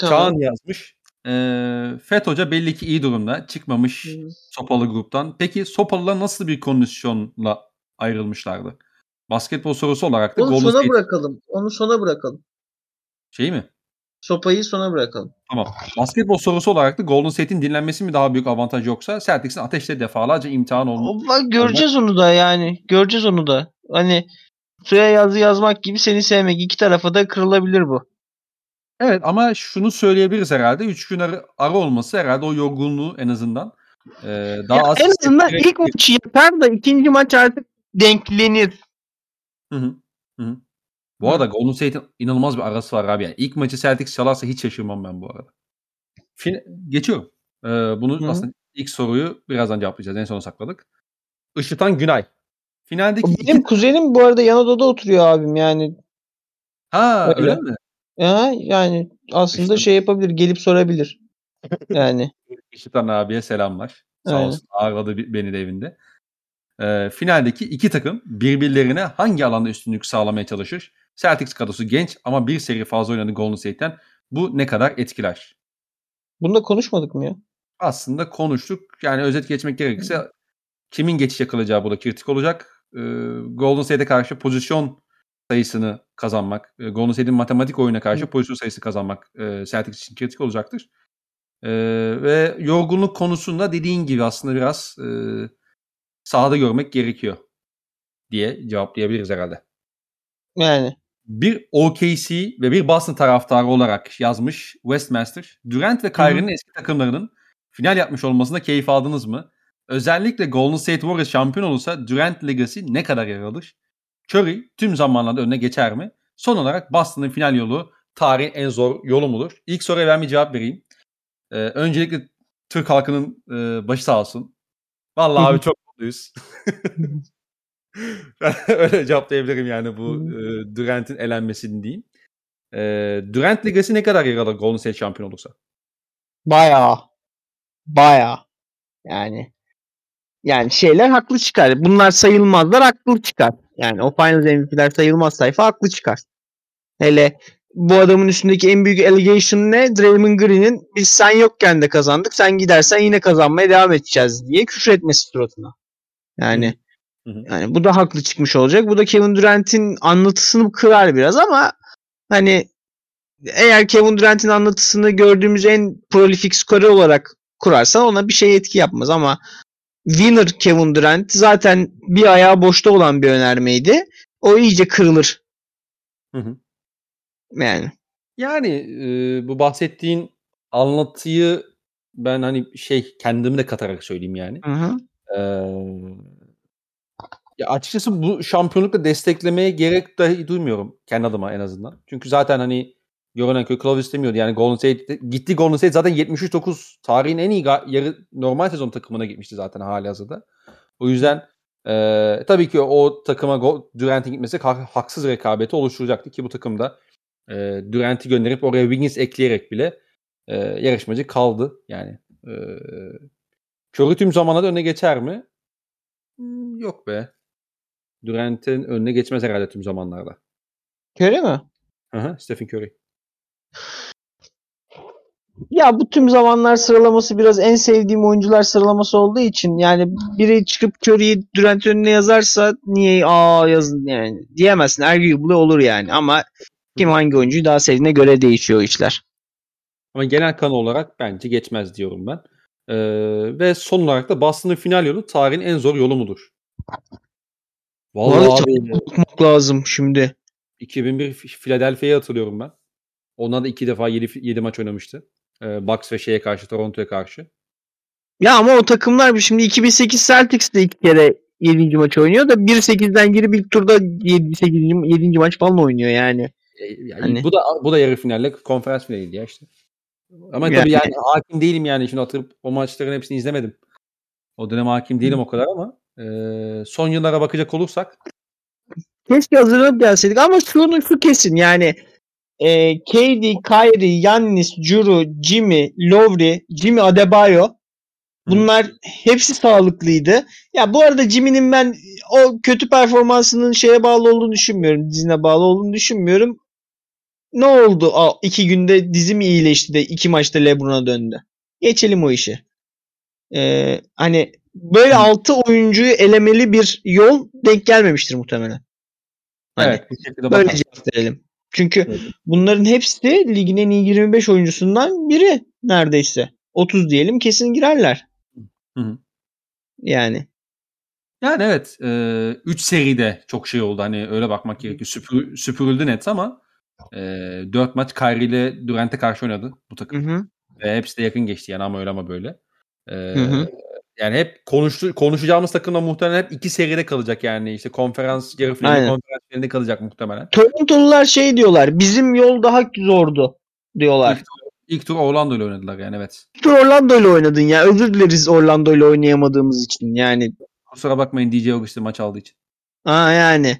Tamam. Çağan yazmış. Ee, Fet Hoca belli ki iyi durumda. Çıkmamış Hı. Sopalı gruptan. Peki Sopalılar nasıl bir kondisyonla ayrılmışlardı? Basketbol sorusu olarak da Onu Golden sona State bırakalım. Onu sona bırakalım. şey mi? Sopayı sona bırakalım. Tamam. Basketbol sorusu olarak da Golden State'in dinlenmesi mi daha büyük avantaj yoksa Celtics'in ateşle defalarca imtihan olmuş. Göreceğiz onu da yani. Göreceğiz onu da. Hani suya yazı yazmak gibi seni sevmek. iki tarafa da kırılabilir bu. Evet ama şunu söyleyebiliriz herhalde. 3 gün ara, ara olması herhalde o yorgunluğu en azından e, daha Ya az en azından ilk maçı yapar da ikinci maç artık denklenir. Hı hı. Hı hı. Bu arada Golden State'in inanılmaz bir arası var abi. Yani ilk maçı Celtics çalarsa hiç şaşırmam ben bu arada. Fin- Geçiyorum. Ee, bunu Hı hı. aslında ilk soruyu birazdan cevaplayacağız. En sona sakladık. Işıtan Günay. Finaldeki iki... Benim kuzenim bu arada yan odada oturuyor abim yani. Ha Öyle. öyle mi? Ya, yani aslında İşte- şey yapabilir. Gelip sorabilir. Yani. Işıtan abiye selamlar. Sağ Aynen. olsun ağırladı beni de evinde. Ee, finaldeki iki takım birbirlerine hangi alanda üstünlük sağlamaya çalışır? Celtics kadrosu genç ama bir seri fazla oynadı Golden State'ten. Bu ne kadar etkiler? Bunda konuşmadık mı ya? aslında konuştuk. Yani özet geçmek gerekirse kimin geçiş yakalayacağı burada kritik olacak. Ee, Golden State'e karşı pozisyon sayısını kazanmak, e, Golden State'in matematik oyuna karşı Hı. pozisyon sayısı kazanmak e, Celtics için kritik olacaktır. E, ve yorgunluk konusunda dediğin gibi aslında biraz e, sahada görmek gerekiyor diye cevaplayabiliriz herhalde. Yani. Bir OKC ve bir Boston taraftarı olarak yazmış Westmaster. Durant ve Kyrie'nin eski takımlarının final yapmış olmasında keyif aldınız mı? Özellikle Golden State Warriors şampiyon olursa Durant Legacy ne kadar yer alır? Curry tüm zamanlarda önüne geçer mi? Son olarak Boston'ın final yolu tarihin en zor yolu mudur? İlk soruya ben bir cevap vereyim. Ee, öncelikle Türk halkının e, başı sağ olsun. Vallahi abi çok mutluyuz. Öyle cevaplayabilirim yani bu e, Durant'in elenmesini diyeyim. E, Durant Legacy ne kadar yer alır Golden State şampiyon olursa? Bayağı. Bayağı. Yani. Yani şeyler haklı çıkar. Bunlar sayılmazlar haklı çıkar. Yani o Finals MVP'ler sayılmaz sayfa haklı çıkar. Hele bu adamın üstündeki en büyük allegation ne? Draymond Green'in biz sen yokken de kazandık. Sen gidersen yine kazanmaya devam edeceğiz diye küfür etmesi suratına. Yani. Yani bu da haklı çıkmış olacak. Bu da Kevin Durant'in anlatısını kırar biraz ama hani eğer Kevin Durant'in anlatısını gördüğümüz en prolific skorer olarak kurarsan ona bir şey etki yapmaz ama winner Kevin Durant zaten bir ayağı boşta olan bir önermeydi. O iyice kırılır. Hı hı. Yani. Yani e, bu bahsettiğin anlatıyı ben hani şey kendimi de katarak söyleyeyim yani. Hı hı. Ee, ya açıkçası bu şampiyonlukla desteklemeye gerek dahi duymuyorum kendi adıma en azından. Çünkü zaten hani görünen köy kılavuz istemiyordu. Yani Golden State gitti Golden State zaten 73-9 tarihin en iyi yarı normal sezon takımına gitmişti zaten hali hazırda. O yüzden Ee, tabii ki o takıma Durant'in gitmesi haksız rekabeti oluşturacaktı ki bu takımda e, Durant'i gönderip oraya Wiggins ekleyerek bile e, yarışmacı kaldı. Yani e, Curry tüm zamanlarda önüne geçer mi? Hmm, yok be. Durant'in önüne geçmez herhalde tüm zamanlarda. Curry mi? Hı Stephen Curry. Ya bu tüm zamanlar sıralaması biraz en sevdiğim oyuncular sıralaması olduğu için yani biri çıkıp Curry'i Durant önüne yazarsa niye aa yazın yani diyemezsin. Arguably olur yani ama kim hangi oyuncuyu daha sevdiğine göre değişiyor işler. Ama genel kanı olarak bence geçmez diyorum ben. Ee, ve son olarak da Boston'ın final yolu tarihin en zor yolu mudur? Vallahi, Vallahi abi. Bakmak lazım şimdi. 2001 Philadelphia'yı hatırlıyorum ben. Onlar da iki defa 7, 7 maç oynamıştı. Ee, Bucks ve şeye karşı, Toronto'ya karşı. Ya ama o takımlar şimdi 2008 Celtics de iki kere 7. maç oynuyor da 1-8'den girip ilk turda 7. 8. 7. maç falan oynuyor yani. E, yani hani... Bu da bu da yarı finalle konferans finaliydi ya işte. Ama yani... tabii yani hakim değilim yani şimdi hatırlıp o maçların hepsini izlemedim. O dönem hakim değilim o kadar ama e, son yıllara bakacak olursak Keşke hazırlanıp gelseydik ama şunu şu kesin yani e, KD, Kyrie, Yannis, Juru, Jimmy, Lowry, Jimmy Adebayo bunlar hepsi sağlıklıydı. Ya bu arada Jimmy'nin ben o kötü performansının şeye bağlı olduğunu düşünmüyorum. Dizine bağlı olduğunu düşünmüyorum. Ne oldu? Aa, iki günde dizi mi iyileşti de iki maçta Lebron'a döndü. Geçelim o işi. Ee, hani böyle altı oyuncuyu elemeli bir yol denk gelmemiştir muhtemelen. Hani evet, böyle cevap verelim. Çünkü evet. bunların hepsi ligin en iyi 25 oyuncusundan biri neredeyse. 30 diyelim kesin girerler. Hı hı. Yani. Yani evet. 3 e, üç seride çok şey oldu. Hani öyle bakmak gerekiyor. Süpür, süpürüldü net ama e, 4 maç Kyrie ile Durant'e karşı oynadı bu takım. Hı hı. Ve hepsi de yakın geçti yani ama öyle ama böyle. E, hı hı yani hep konuştu, konuşacağımız takımda muhtemelen hep iki seride kalacak yani. işte konferans, yarı final konferans finalinde kalacak muhtemelen. Torontolular şey diyorlar. Bizim yol daha zordu diyorlar. İlk, ilk tur Orlando ile oynadılar yani evet. İlk tur Orlando ile oynadın ya. Özür dileriz Orlando ile oynayamadığımız için yani. Kusura bakmayın DJ Augustin maç aldığı için. Aa yani.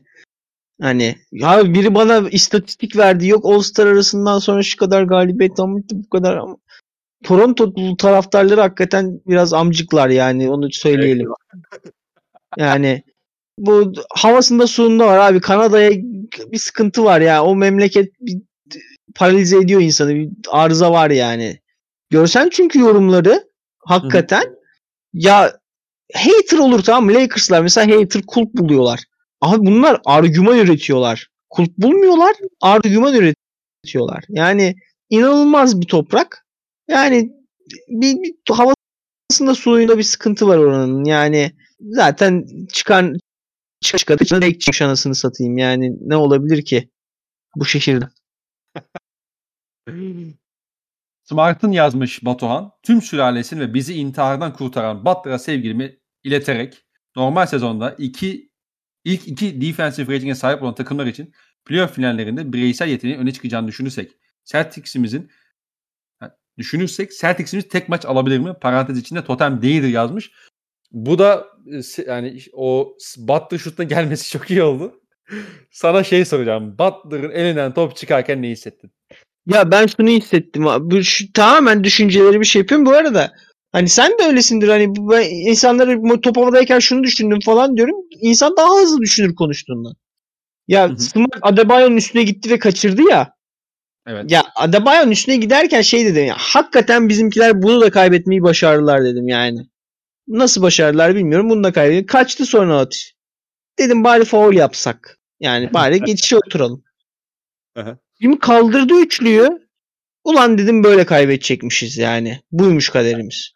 Hani ya biri bana istatistik verdi. Yok All Star arasından sonra şu kadar galibiyet almıştı bu kadar ama Toronto taraftarları hakikaten biraz amcıklar yani onu söyleyelim. yani bu havasında suyunda var abi. Kanada'ya bir sıkıntı var ya. O memleket bir paralize ediyor insanı. Bir arıza var yani. Görsen çünkü yorumları hakikaten Hı. ya hater olur tamam mı? Lakers'lar mesela hater kulp buluyorlar. Abi bunlar argüman üretiyorlar. Kulp bulmuyorlar, argüman üretiyorlar. Yani inanılmaz bir toprak. Yani bir, bir havasında suyunda bir sıkıntı var oranın. Yani zaten çıkan çıkan çıkan ilk çıkmış anasını satayım. Yani ne olabilir ki bu şehirde? Smart'ın yazmış Batuhan. Tüm sülalesini ve bizi intihardan kurtaran Butler'a sevgilimi ileterek normal sezonda iki ilk iki defensive rating'e sahip olan takımlar için playoff finallerinde bireysel yeteneği öne çıkacağını düşünürsek Celtics'imizin düşünürsek Celtics'imiz tek maç alabilir mi? Parantez içinde totem değildir yazmış. Bu da e, yani o Butler şutuna gelmesi çok iyi oldu. Sana şey soracağım. Butler'ın elinden top çıkarken ne hissettin? Ya ben şunu hissettim. Bu şu, tamamen düşünceleri bir şey yapıyorum. Bu arada hani sen de öylesindir. Hani ben insanları top havadayken şunu düşündüm falan diyorum. İnsan daha hızlı düşünür konuştuğundan. Ya Smart Adebayo'nun üstüne gitti ve kaçırdı ya. Evet. Ya Adebayo'nun üstüne giderken şey dedim ya hakikaten bizimkiler bunu da kaybetmeyi başardılar dedim yani. Nasıl başardılar bilmiyorum. Bunu da kaybetti. Kaçtı sonra atış. Dedim bari foul yapsak. Yani bari geçişe oturalım. Şimdi kaldırdı üçlüyü. Ulan dedim böyle kaybedecekmişiz yani. Buymuş kaderimiz.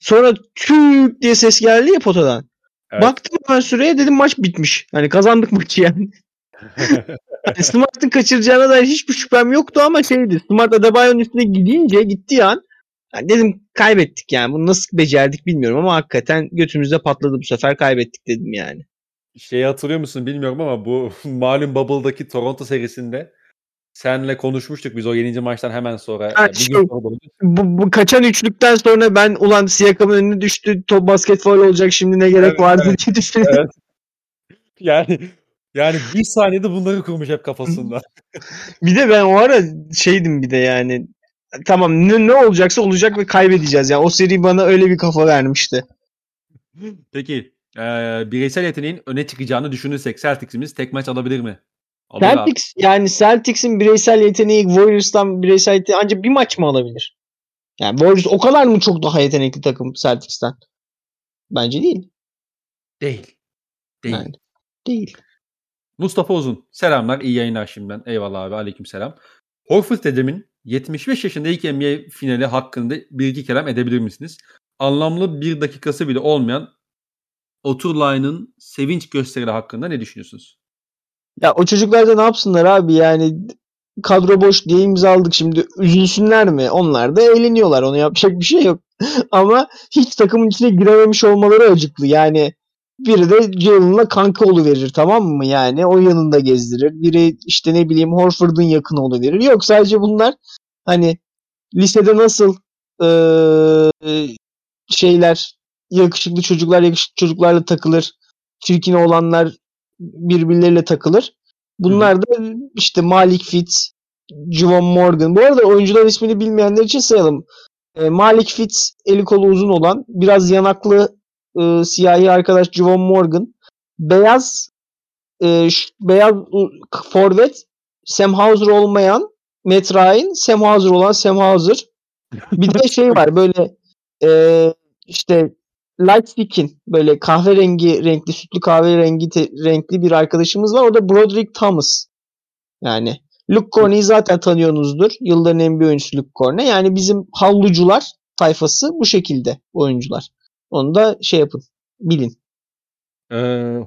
Sonra tüp diye ses geldi ya potadan. Evet. Baktım ben süreye dedim maç bitmiş. Hani kazandık maçı yani Smart'ın kaçıracağına dair hiçbir şüphem yoktu ama şeydi. Smart Adebayo'nun üstüne gidince gittiği an yani dedim kaybettik yani. Bunu nasıl becerdik bilmiyorum ama hakikaten götümüzde patladı bu sefer kaybettik dedim yani. Şeyi hatırlıyor musun bilmiyorum ama bu malum Bubble'daki Toronto serisinde senle konuşmuştuk biz o yenici maçtan hemen sonra. Ha, bir şey, gün sonra oldu. Bu, bu kaçan üçlükten sonra ben ulan Siakam'ın önüne düştü. Top basketbol olacak şimdi ne gerek Evet, vardı evet. diye düşündüm. Evet. Yani yani bir saniyede bunları kurmuş hep kafasında. Bir de ben o ara şeydim bir de yani tamam ne, ne olacaksa olacak ve kaybedeceğiz. Yani o seri bana öyle bir kafa vermişti. Peki e, bireysel yeteneğin öne çıkacağını düşünürsek Celtics'imiz tek maç alabilir mi? Alır abi. Celtics yani Celtics'in bireysel yeteneği Warriors'tan bireysel yeteneği ancak bir maç mı alabilir? Yani Warriors o kadar mı çok daha yetenekli takım Celtics'ten? Bence değil. Değil. Değil. Yani. Değil. Mustafa Uzun. Selamlar. iyi yayınlar şimdiden. Eyvallah abi. Aleyküm selam. Horford dedemin 75 yaşında ilk NBA finali hakkında bir iki kelam edebilir misiniz? Anlamlı bir dakikası bile olmayan Oturlay'ın sevinç gösterileri hakkında ne düşünüyorsunuz? Ya o çocuklar da ne yapsınlar abi yani kadro boş diye imza aldık şimdi üzülsünler mi? Onlar da eğleniyorlar onu yapacak bir şey yok. Ama hiç takımın içine girememiş olmaları acıklı yani biri de Jalen'la kanka verir tamam mı yani o yanında gezdirir. Biri işte ne bileyim Horford'un yakın verir. Yok sadece bunlar hani lisede nasıl eee, şeyler yakışıklı çocuklar yakışıklı çocuklarla takılır. Çirkin olanlar birbirleriyle takılır. Bunlar da işte Malik Fitz, Javon Morgan. Bu arada oyuncular ismini bilmeyenler için sayalım. E, Malik Fitz eli kolu uzun olan biraz yanaklı e, siyahi arkadaş Javon Morgan. Beyaz e, beyaz forvet Sam Hauser olmayan Matt Ryan, Sam Hauser olan Sam Hauser. Bir de şey var böyle e, işte skin böyle kahverengi renkli sütlü kahverengi te- renkli bir arkadaşımız var. O da Broderick Thomas. Yani Luke Corney'i zaten tanıyorsunuzdur. Yılların NBA oyuncusu Luke Corney. Yani bizim havlucular tayfası bu şekilde oyuncular. Onu da şey yapın. Bilin. Ee,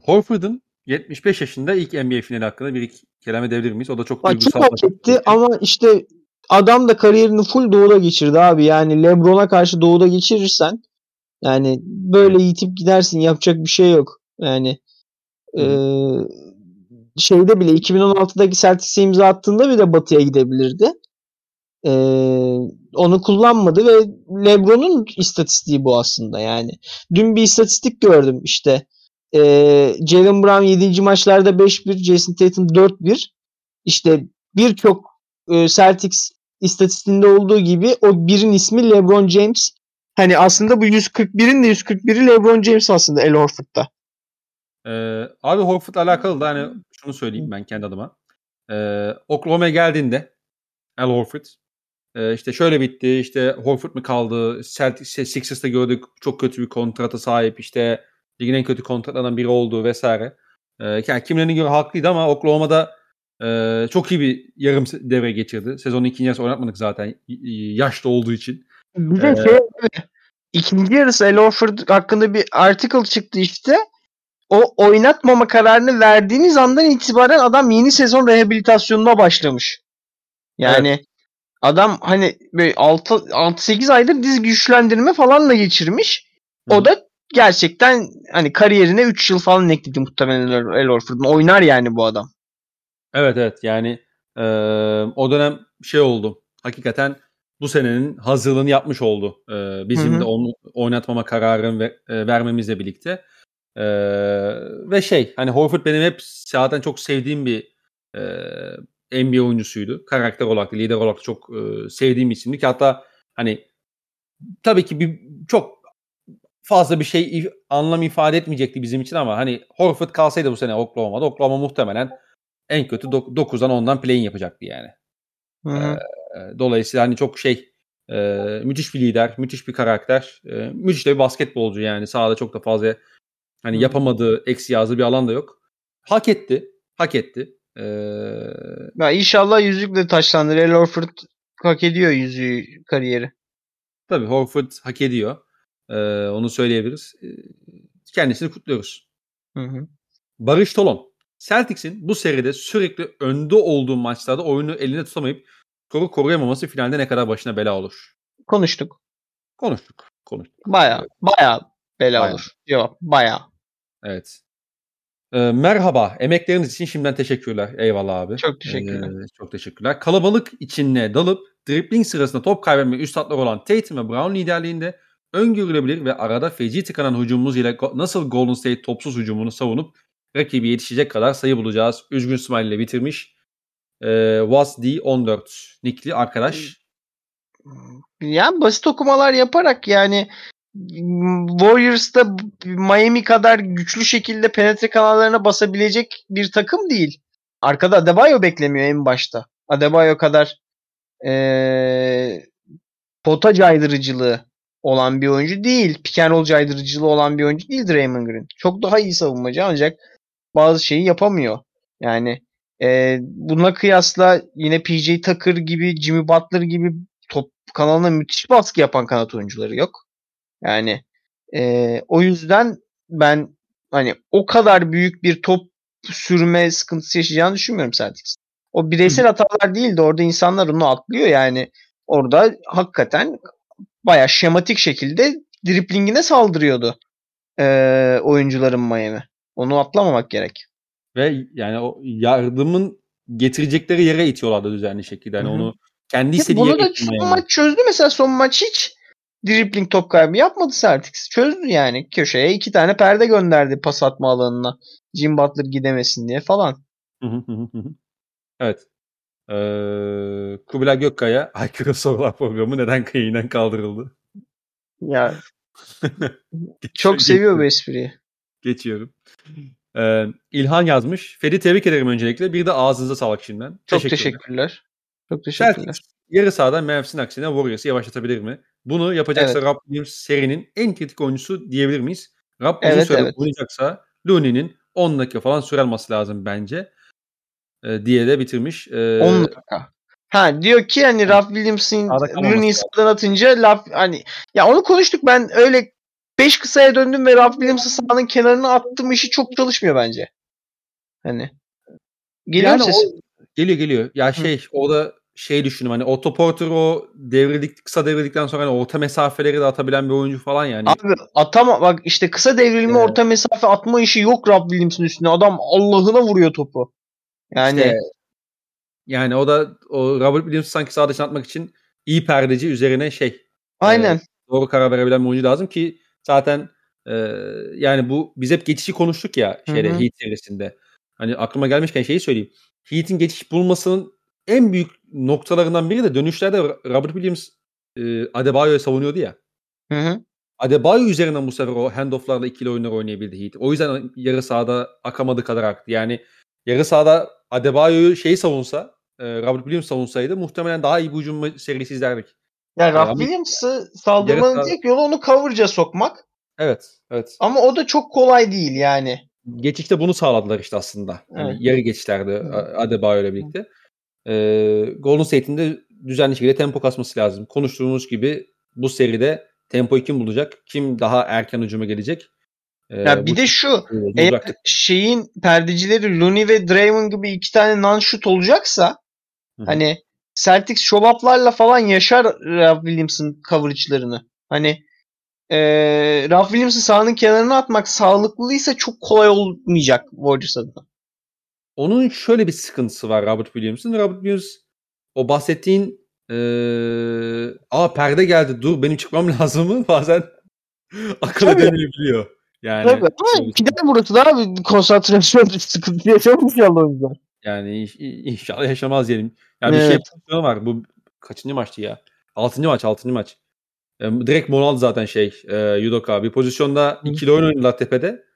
Horford'un 75 yaşında ilk NBA finali hakkında bir iki kelam edebilir miyiz? O da çok Bak duygusal. hak etti ama işte adam da kariyerini full doğuda geçirdi abi. Yani Lebron'a karşı doğuda geçirirsen yani böyle yitip gidersin. Yapacak bir şey yok. Yani eee, şeyde bile 2016'daki Celtics'e imza attığında bile batıya gidebilirdi. Eee, onu kullanmadı ve LeBron'un istatistiği bu aslında yani. Dün bir istatistik gördüm işte. Eee Jalen Brown 7. maçlarda 5-1, Jason Tatum 4-1. İşte birçok e, Celtics istatistiğinde olduğu gibi o birin ismi LeBron James. Hani aslında bu 141'in de 141'i LeBron James aslında El Horford'da. Ee, abi Horford'la alakalı da hani şunu söyleyeyim ben kendi adıma. Ee, Oklahoma'ya geldiğinde Al Horford e, işte şöyle bitti işte Horford mu kaldı Celtics, şey, Sixers'ta gördük çok kötü bir kontrata sahip işte ligin en kötü kontratlarından biri oldu vesaire. Ee, yani kimlerine göre haklıydı ama Oklahoma'da e, çok iyi bir yarım devre geçirdi. Sezonun ikinci yarısı oynatmadık zaten yaşlı olduğu için. Bir de Ee, şey ikinci yarısı El Horford hakkında bir article çıktı işte. O oynatmama kararını verdiğiniz andan itibaren adam yeni sezon rehabilitasyonuna başlamış. Yani adam hani böyle 6 6-8 aydır diz güçlendirme falan da geçirmiş. Hı. O da gerçekten hani kariyerine 3 yıl falan ekledi muhtemelen El Horford'un. Oynar yani bu adam. Evet evet yani e, o dönem şey oldu. Hakikaten bu senenin hazırlığını yapmış oldu. E, bizim Hı hı. de onu oynatmama kararını ve, e, vermemizle birlikte. E, ve şey hani Horford benim hep zaten çok sevdiğim bir e, NBA oyuncusuydu. Karakter olarak da lider olarak da çok e, sevdiğim isimdi ki hatta hani tabii ki bir çok fazla bir şey anlam ifade etmeyecekti bizim için ama hani Horford kalsaydı bu sene Oklahoma'da Oklahoma muhtemelen en kötü 9'dan 10'dan play'in yapacaktı yani. Hı hı. E, Dolayısıyla hani çok şey e, müthiş bir lider, müthiş bir karakter, e, müthiş de bir basketbolcu yani sahada çok da fazla hani Hı. yapamadığı, eksi yazdığı bir alan da yok. Hak etti, hak etti. E, Ya inşallah yüzükle taşlanır. El Horford hak ediyor yüzüğü kariyeri. tabii Horford hak ediyor. E, onu söyleyebiliriz. E, kendisini kutluyoruz. Hı hı. Barış Tolon. Celtics'in bu seride sürekli önde olduğu maçlarda oyunu elinde tutamayıp skoru koruyamaması finalde ne kadar başına bela olur. Konuştuk. Konuştuk. Konuştuk. Baya baya bela Bayağı. olur. Cevap baya. Evet. Ee, merhaba. Emekleriniz için şimdiden teşekkürler. Eyvallah abi. Çok teşekkürler. Ee, çok teşekkürler. Kalabalık içine dalıp dribbling sırasında top kaybetme üstadlar olan Tatum ve Brown liderliğinde öngörülebilir ve arada feci tıkanan hücumumuz ile nasıl Golden State topsuz hücumunu savunup rakibi yetişecek kadar sayı bulacağız. Üzgün smile ile bitirmiş. Ee, Was D14 nickli arkadaş. Yani basit okumalar yaparak yani Warriors'ta Miami kadar güçlü şekilde penetre kanallarına basabilecek bir takım değil. Arkada Adebayo beklemiyor en başta. Adebayo kadar ee, pota caydırıcılığı olan bir oyuncu değil. Pick and caydırıcılığı olan bir oyuncu değil Draymond Green. Çok daha iyi savunmacı ancak bazı şeyi yapamıyor. Yani e, buna kıyasla yine PJ Tucker gibi, Jimmy Butler gibi top kanalına müthiş baskı yapan kanat oyuncuları yok. Yani e, o yüzden ben hani o kadar büyük bir top sürme sıkıntısı yaşayacağını düşünmüyorum Celtics. O bireysel hatalar değil de orada insanlar onu atlıyor yani. Orada hakikaten baya şematik şekilde driplingine saldırıyordu e, oyuncuların Miami. Onu atlamamak gerek. Ve yani o yardımın getirecekleri yere itiyorlardı düzenli şekilde. Yani Hı hı. onu kendi istediği bunu da son maç çözdü mesela son maç hiç dribbling top kaybı yapmadı Celtics. Çözdü yani köşeye iki tane perde gönderdi pas atma alanına. Jim Butler gidemesin diye falan. Evet. Ee, Kubilay Gökkaya Aykırı Sorular programı neden yayından kaldırıldı? Ya çok seviyor bu espriyi. Geçiyorum. Ee, İlhan yazmış. Feri tebrik ederim öncelikle. Bir de ağzınıza sağlık şimdiden. Çok teşekkürler. Çok teşekkürler. Celtics yarı sahada Mavs'in aksine Warriors'ı yavaşlatabilir mi? Bunu yapacaksa Evet. Rob Williams serinin en kritik oyuncusu diyebilir miyiz? Rob uzun Evet, süre evet. oynayacaksa Looney'nin 10 dakika falan süre alması lazım bence. Ee, diye de bitirmiş. Ee, 10 dakika. Ha diyor ki hani kalmaması Looney'i lazım. sağdan atınca laf hani ya onu konuştuk ben öyle 5 kısaya döndüm ve Ralph Williams'ı sahanın kenarına attım işi çok çalışmıyor bence. Hani. Geliyor Yani o-? Geliyor geliyor. Ya şey orada şey düşündüm hani Otto Porter o devrildik kısa devrildikten sonra hani orta mesafeleri de atabilen bir oyuncu falan yani. Abi atama bak işte kısa devrilme Evet. orta mesafe atma işi yok Ralph Williams'ın üstüne. Adam Allah'ına vuruyor topu. Yani İşte, yani o da o Robert Williams sanki sağ dışına atmak için iyi perdeci üzerine şey aynen. doğru karar verebilen bir oyuncu lazım ki zaten e, yani bu biz hep geçişi konuştuk ya şeyde Hı hı. Heat serisinde. Hani aklıma gelmişken şeyi söyleyeyim. Heat'in geçiş bulmasının en büyük noktalarından biri de dönüşlerde Robert Williams e, Adebayo'yu savunuyordu ya. Hı hı. Adebayo üzerinden bu sefer o handoff'larla ikili oyunlar oynayabildi Heat. O yüzden yarı sahada akamadı kadar aktı. Yani yarı sahada Adebayo'yu şey savunsa, e, Robert Williams savunsaydı muhtemelen daha iyi bir hücum serisi izlerdik. Yani Ralph Ama- Williams'ı saldırmanın Yarı- tek yolu onu cover'ca sokmak. Evet, evet. Ama o da çok kolay değil yani. Geçişte bunu sağladılar işte aslında. Hani Evet. yarı geçişlerde Adebayo ile birlikte. Ee, Golden State'in de düzenli şekilde tempo kasması lazım. Konuştuğumuz gibi bu seride tempoyu kim bulacak? Kim daha erken hücuma gelecek? Ee, Ya bir de şu eğer şeyin perdecileri Looney ve Draymond gibi iki tane non-shoot olacaksa Hı hı. hani Celtics şovaplarla falan yaşar Ralph Williams'ın coverage'larını. Hani eee Ralph Williams'ı sahanın kenarına atmak sağlıklıysa çok kolay olmayacak Warriors adına. Onun şöyle bir sıkıntısı var Robert Williams'ın. Robert Williams o bahsettiğin eee aa perde geldi dur benim çıkmam lazım mı bazen akıl edemeyebiliyor. Yani Tabii ama gider burası da abi konsantrasyon sıkıntı yaşamış ya o yüzden. Yani inş- inşallah yaşamaz diyelim. Yani bir şey Evet. var. Bu kaçıncı maçtı ya? Altıncı maç, altıncı maç. Direkt Monal zaten şey e, Yudoka. Bir pozisyonda ikili oyun oynadılar tepede.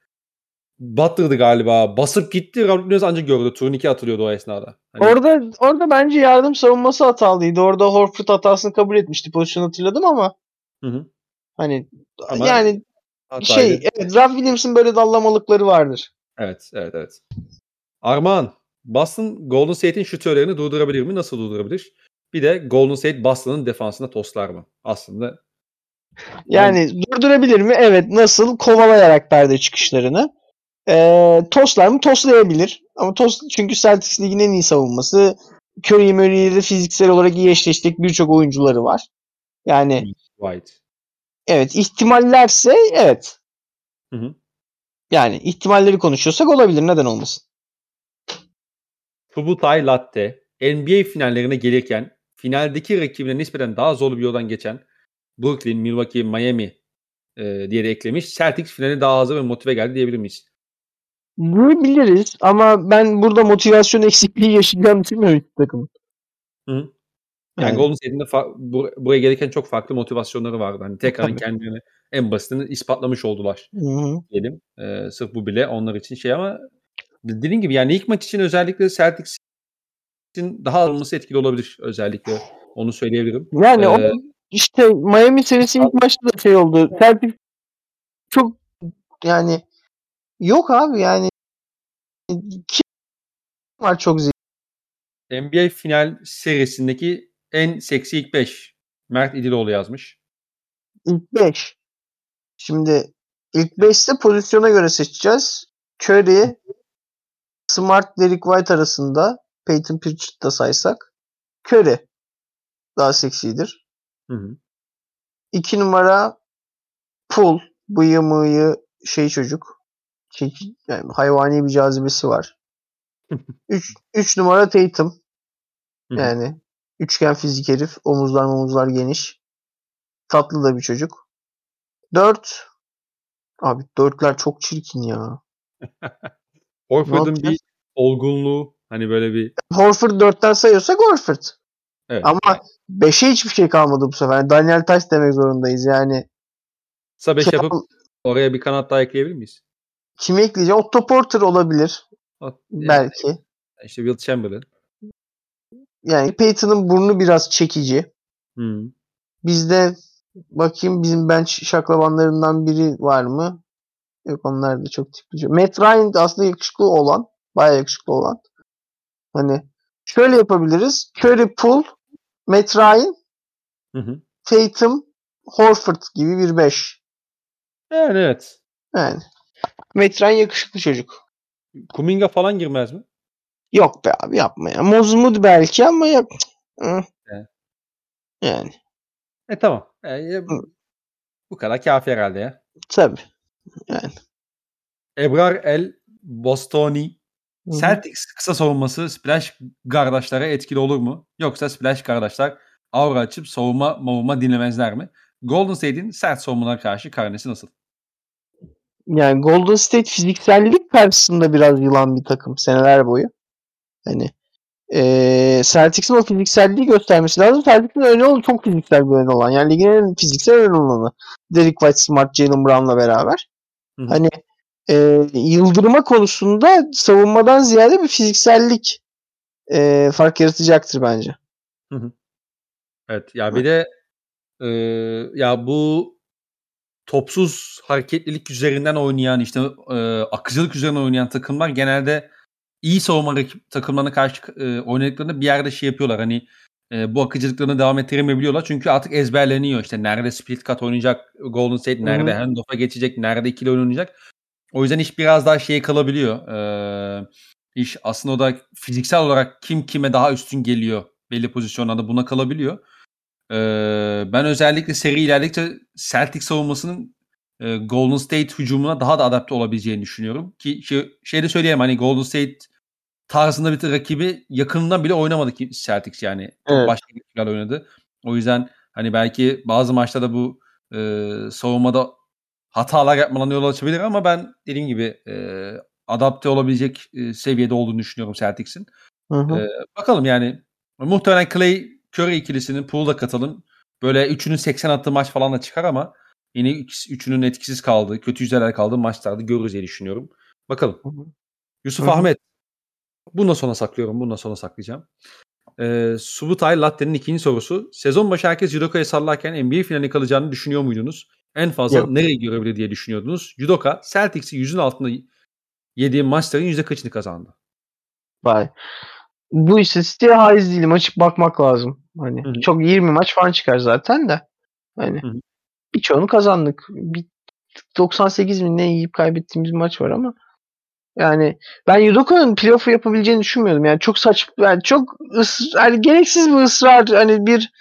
Battırdı galiba. Basıp gitti. Robert Williams ancak gördü. Turnike atılıyordu o esnada. Hani, Orada orada bence yardım savunması hatalıydı. Orada Horford hatasını kabul etmişti. Pozisyonu hatırladım ama Hı hı. hani Ama yani hataydı. şey evet Ralph Williams'ın böyle dallamalıkları vardır. Evet, evet, evet. Armağan, Boston Golden State'in şutörlerini durdurabilir mi? Nasıl durdurabilir? Bir de Golden State Boston'ın defansına toslar mı? Aslında Yani durdurabilir mi? Evet. Nasıl? Kovalayarak perde çıkışlarını. Ee, toslar mı? Toslayabilir. Ama tos çünkü Celtics ligin en iyi savunması. Curry Murray'le de fiziksel olarak iyi eşleştik birçok oyuncuları var. Yani White. evet ihtimallerse evet. Hı hı. Yani ihtimalleri konuşuyorsak olabilir. Neden olmasın? Subutay Latte NBA finallerine gelirken finaldeki rakibine nispeten daha zorlu bir yoldan geçen Brooklyn, Milwaukee, Miami e, diye de eklemiş. Celtics finale daha hazır ve motive geldi diyebilir miyiz? Diyebiliriz ama ben burada motivasyon eksikliği yaşayacağını düşünmüyorum hiç takımın. Hı. Yani Yani. Golden State'in de buraya gelirken çok farklı motivasyonları vardı. Hani tekrar Tabii. kendilerini en basitini ispatlamış oldular Hı hı. diyelim. Ee, sırf bu bile onlar için şey ama dediğim gibi yani ilk maç için özellikle Celtics'in daha alınması etkili olabilir özellikle. Onu söyleyebilirim. Yani Ee, o işte Miami serisi ilk maçta da şey oldu. Celtics çok yani yok abi yani kim var çok zeki. NBA final serisindeki en seksi ilk 5. Mert İdiloğlu yazmış. İlk 5. Şimdi ilk 5'te pozisyona göre seçeceğiz. Curry, Smart, Derek White arasında Peyton Pritchard da saysak Curry daha seksidir. Hı hı. 2 numara Pool. Bıyığı mıyı şey çocuk. Çeki, yani hayvani bir cazibesi var. 3 3 numara Tatum. Yani üçgen fizik herif. Omuzlar omuzlar geniş. Tatlı da bir çocuk. 4 Abi dörtler çok çirkin ya. Horford'un bir olgunluğu hani böyle bir Horford 4'ten sayıyorsak Horford. evet. Ama 5'e hiçbir şey kalmadı bu sefer. Daniel Taş demek zorundayız. Yani Kısa 5 Şey- yapıp oraya bir kanat daha ekleyebilir miyiz? Kimi ekleyeceğim? Otto Porter olabilir. At- Belki. İşte Will Chamberlain. Yani Peyton'ın burnu biraz çekici. Hı. Bizde bakayım bizim bench şaklabanlarından biri var mı? Yok onlar da çok tipli. Matt Ryan da aslında yakışıklı olan. Bayağı yakışıklı olan. Hani şöyle yapabiliriz. Curry Poole, Matt Ryan, Hı hı. Tatum, Horford gibi bir 5. Yani evet. Yani. Matt Ryan yakışıklı çocuk. Kuminga falan girmez mi? Yok be abi yapma ya. Mozmud belki ama yok. Hı. Evet. Yani E tamam. E, e, bu kadar kafi herhalde ya. tabii. Ebrar El Bostoni Hı hı. Celtics kısa savunması Splash kardeşlere etkili olur mu? Yoksa Splash kardeşler aura açıp savunma mavuma dinlemezler mi? Golden State'in sert savunmalara karşı karnesi nasıl? Yani Golden State fiziksellik karşısında biraz yılan bir takım seneler boyu. Hani eee Celtics'in o fizikselliği göstermesi lazım. Celtics'in önü olan çok fiziksel bir ön olan. Yani ligin en fiziksel ön olanı. Derek White, Smart, Jalen Brown'la beraber. Hı hı. Hani eee, yıldırma konusunda savunmadan ziyade bir fiziksellik eee, fark yaratacaktır bence. Evet ya bir de e, ya bu topsuz hareketlilik üzerinden oynayan işte e, akıcılık üzerinden oynayan takımlar genelde iyi savunma rakip takımlarına karşı e, oynadıklarında bir yerde şey yapıyorlar. Hani e, bu akıcılıklarını devam ettiremeyebiliyorlar. Çünkü artık ezberleniyor. İşte nerede split cut oynayacak Golden State nerede Hı. hı. handoff'a geçecek nerede ikili oynayacak. O yüzden iş biraz daha şeye kalabiliyor. E, iş aslında o da fiziksel olarak kim kime daha üstün geliyor belli pozisyonlarda buna kalabiliyor. Ee, ben özellikle seri ilerledikçe Celtic savunmasının e, Golden State hücumuna daha da adapte olabileceğini düşünüyorum. Ki şey, şey de söyleyeyim hani Golden State tarzında bir rakibi yakınından bile oynamadı ki Celtics yani. Evet. başka rakiplerle oynadı. O yüzden hani belki bazı maçlarda bu e, savunmada hatalar yapmalarına yol açabilir ama ben dediğim gibi e, adapte olabilecek e, seviyede olduğunu düşünüyorum Celtics'in. Hı hı. Ee, bakalım yani muhtemelen Clay Curry ikilisinin pool'da katalım. Böyle üçünün 80 attığı maç falan da çıkar ama yine üçünün etkisiz kaldığı, kötü yüzdeler kaldığı maçlarda görürüz diye düşünüyorum. Bakalım. Hı hı. Yusuf hı. Ahmet. Bundan sonra saklıyorum. Bundan sonra saklayacağım. Ee, Subutay Latte'nin ikinci sorusu. Sezon başı herkes Judoka'ya sallarken NBA finali kalacağını düşünüyor muydunuz? En fazla Yok. nereye görebilir diye düşünüyordunuz. Judoka Celtics'i yüzün altında yediği maçların yüzde kaçını kazandı? Vay. Bu istatistiğe haiz değilim. Açıp bakmak lazım. Hani Hı hı. çok 20 maç falan çıkar zaten de. Hani Hı hı. birçoğunu kazandık. Bir 98 bin ne yiyip kaybettiğimiz maç var ama yani ben Yudoka'nın playoff'u yapabileceğini düşünmüyordum. Yani çok saçma yani çok ısrar, yani gereksiz bir ısrar hani bir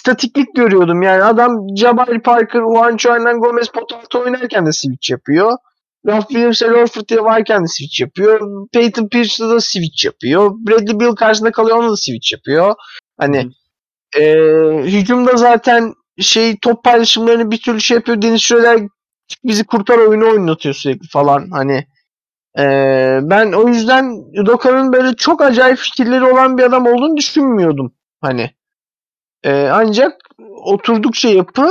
statiklik görüyordum. Yani adam Jabari Parker, Juancho Hernan Gomez pota altı oynarken de switch yapıyor. Ralph Williams ile Horford varken de switch yapıyor. Peyton Pierce'da da switch yapıyor. Bradley Beal karşısında kalıyor ona da switch yapıyor. Hani e, hücumda zaten şey top paylaşımlarını bir türlü şey yapıyor. Deniz Schroeder bizi kurtar oyunu oynatıyor sürekli falan. Hani e, ben o yüzden Udoka'nın böyle çok acayip fikirleri olan bir adam olduğunu düşünmüyordum. Hani e, ancak oturdukça yapı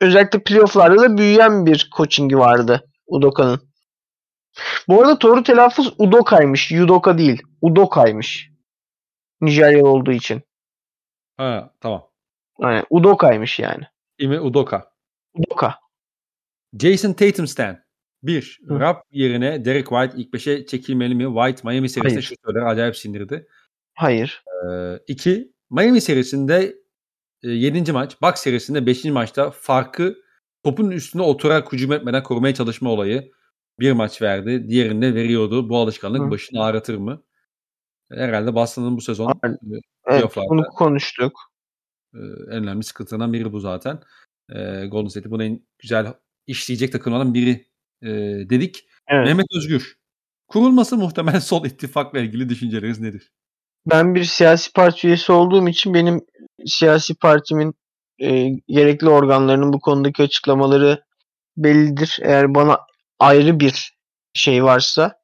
özellikle playofflarda da büyüyen bir coachingi vardı Udoka'nın. Bu arada doğru telaffuz Udoka'ymış. Yudoka değil. Udoka'ymış. Nijeryalı olduğu için. Ha tamam. Yani Udoka'ymış yani. Ime Udoka. Udoka. Jason Tatum Stan. Bir, Hı. Rap yerine Derek White ilk beşe çekilmeli mi? White Miami serisinde şu söyler acayip sindirdi. Hayır. Ee, iki, Miami serisinde e, 7. maç, Bucks serisinde 5. maçta farkı topun üstüne oturarak hücum etmeden korumaya çalışma olayı bir maç verdi. Diğerinde veriyordu. Bu alışkanlık Hı. başını ağrıtır mı? Herhalde Boston'ın bu sezon e, Evet bunu konuştuk. e, en önemli sıkıntılarından biri bu zaten. E, Golden State'i bunu en güzel işleyecek takımlardan biri dedik. Evet. Mehmet Özgür. Kurulması muhtemel sol ittifakla ilgili düşünceleriniz nedir? Ben bir siyasi parti üyesi olduğum için benim siyasi partimin e, gerekli organlarının bu konudaki açıklamaları bellidir. Eğer bana ayrı bir şey varsa,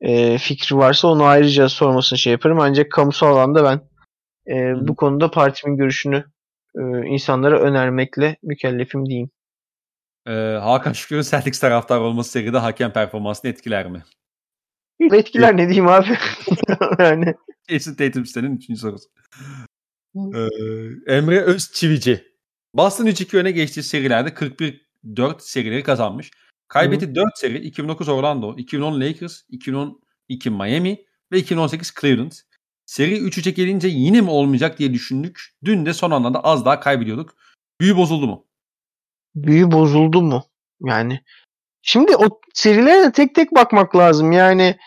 e, fikri varsa onu ayrıca sormasını şey yaparım. Ancak kamusal alanda ben e, bu konuda partimin görüşünü e, insanlara önermekle mükellefim diyeyim. E, Hakan Şükür'ün Celtics taraftarı olması seride hakem performansını etkiler mi? Etkiler ne diyeyim abi? yani Jason Tatum Stan'ın üçüncü sorusu. Ee, Emre Özçivici. Boston 3-2 öne geçtiği serilerde 41-4 serileri kazanmış. Kaybetti 4 seri 2009 Orlando, 2010 Lakers, 2012 Miami ve 2018 Cleveland. Seri 3-3'e gelince yine mi olmayacak diye düşündük. Dün de son anlarda az daha kaybediyorduk. Büyü bozuldu mu? büyü bozuldu mu? Yani şimdi o serilere de tek tek bakmak lazım. Yani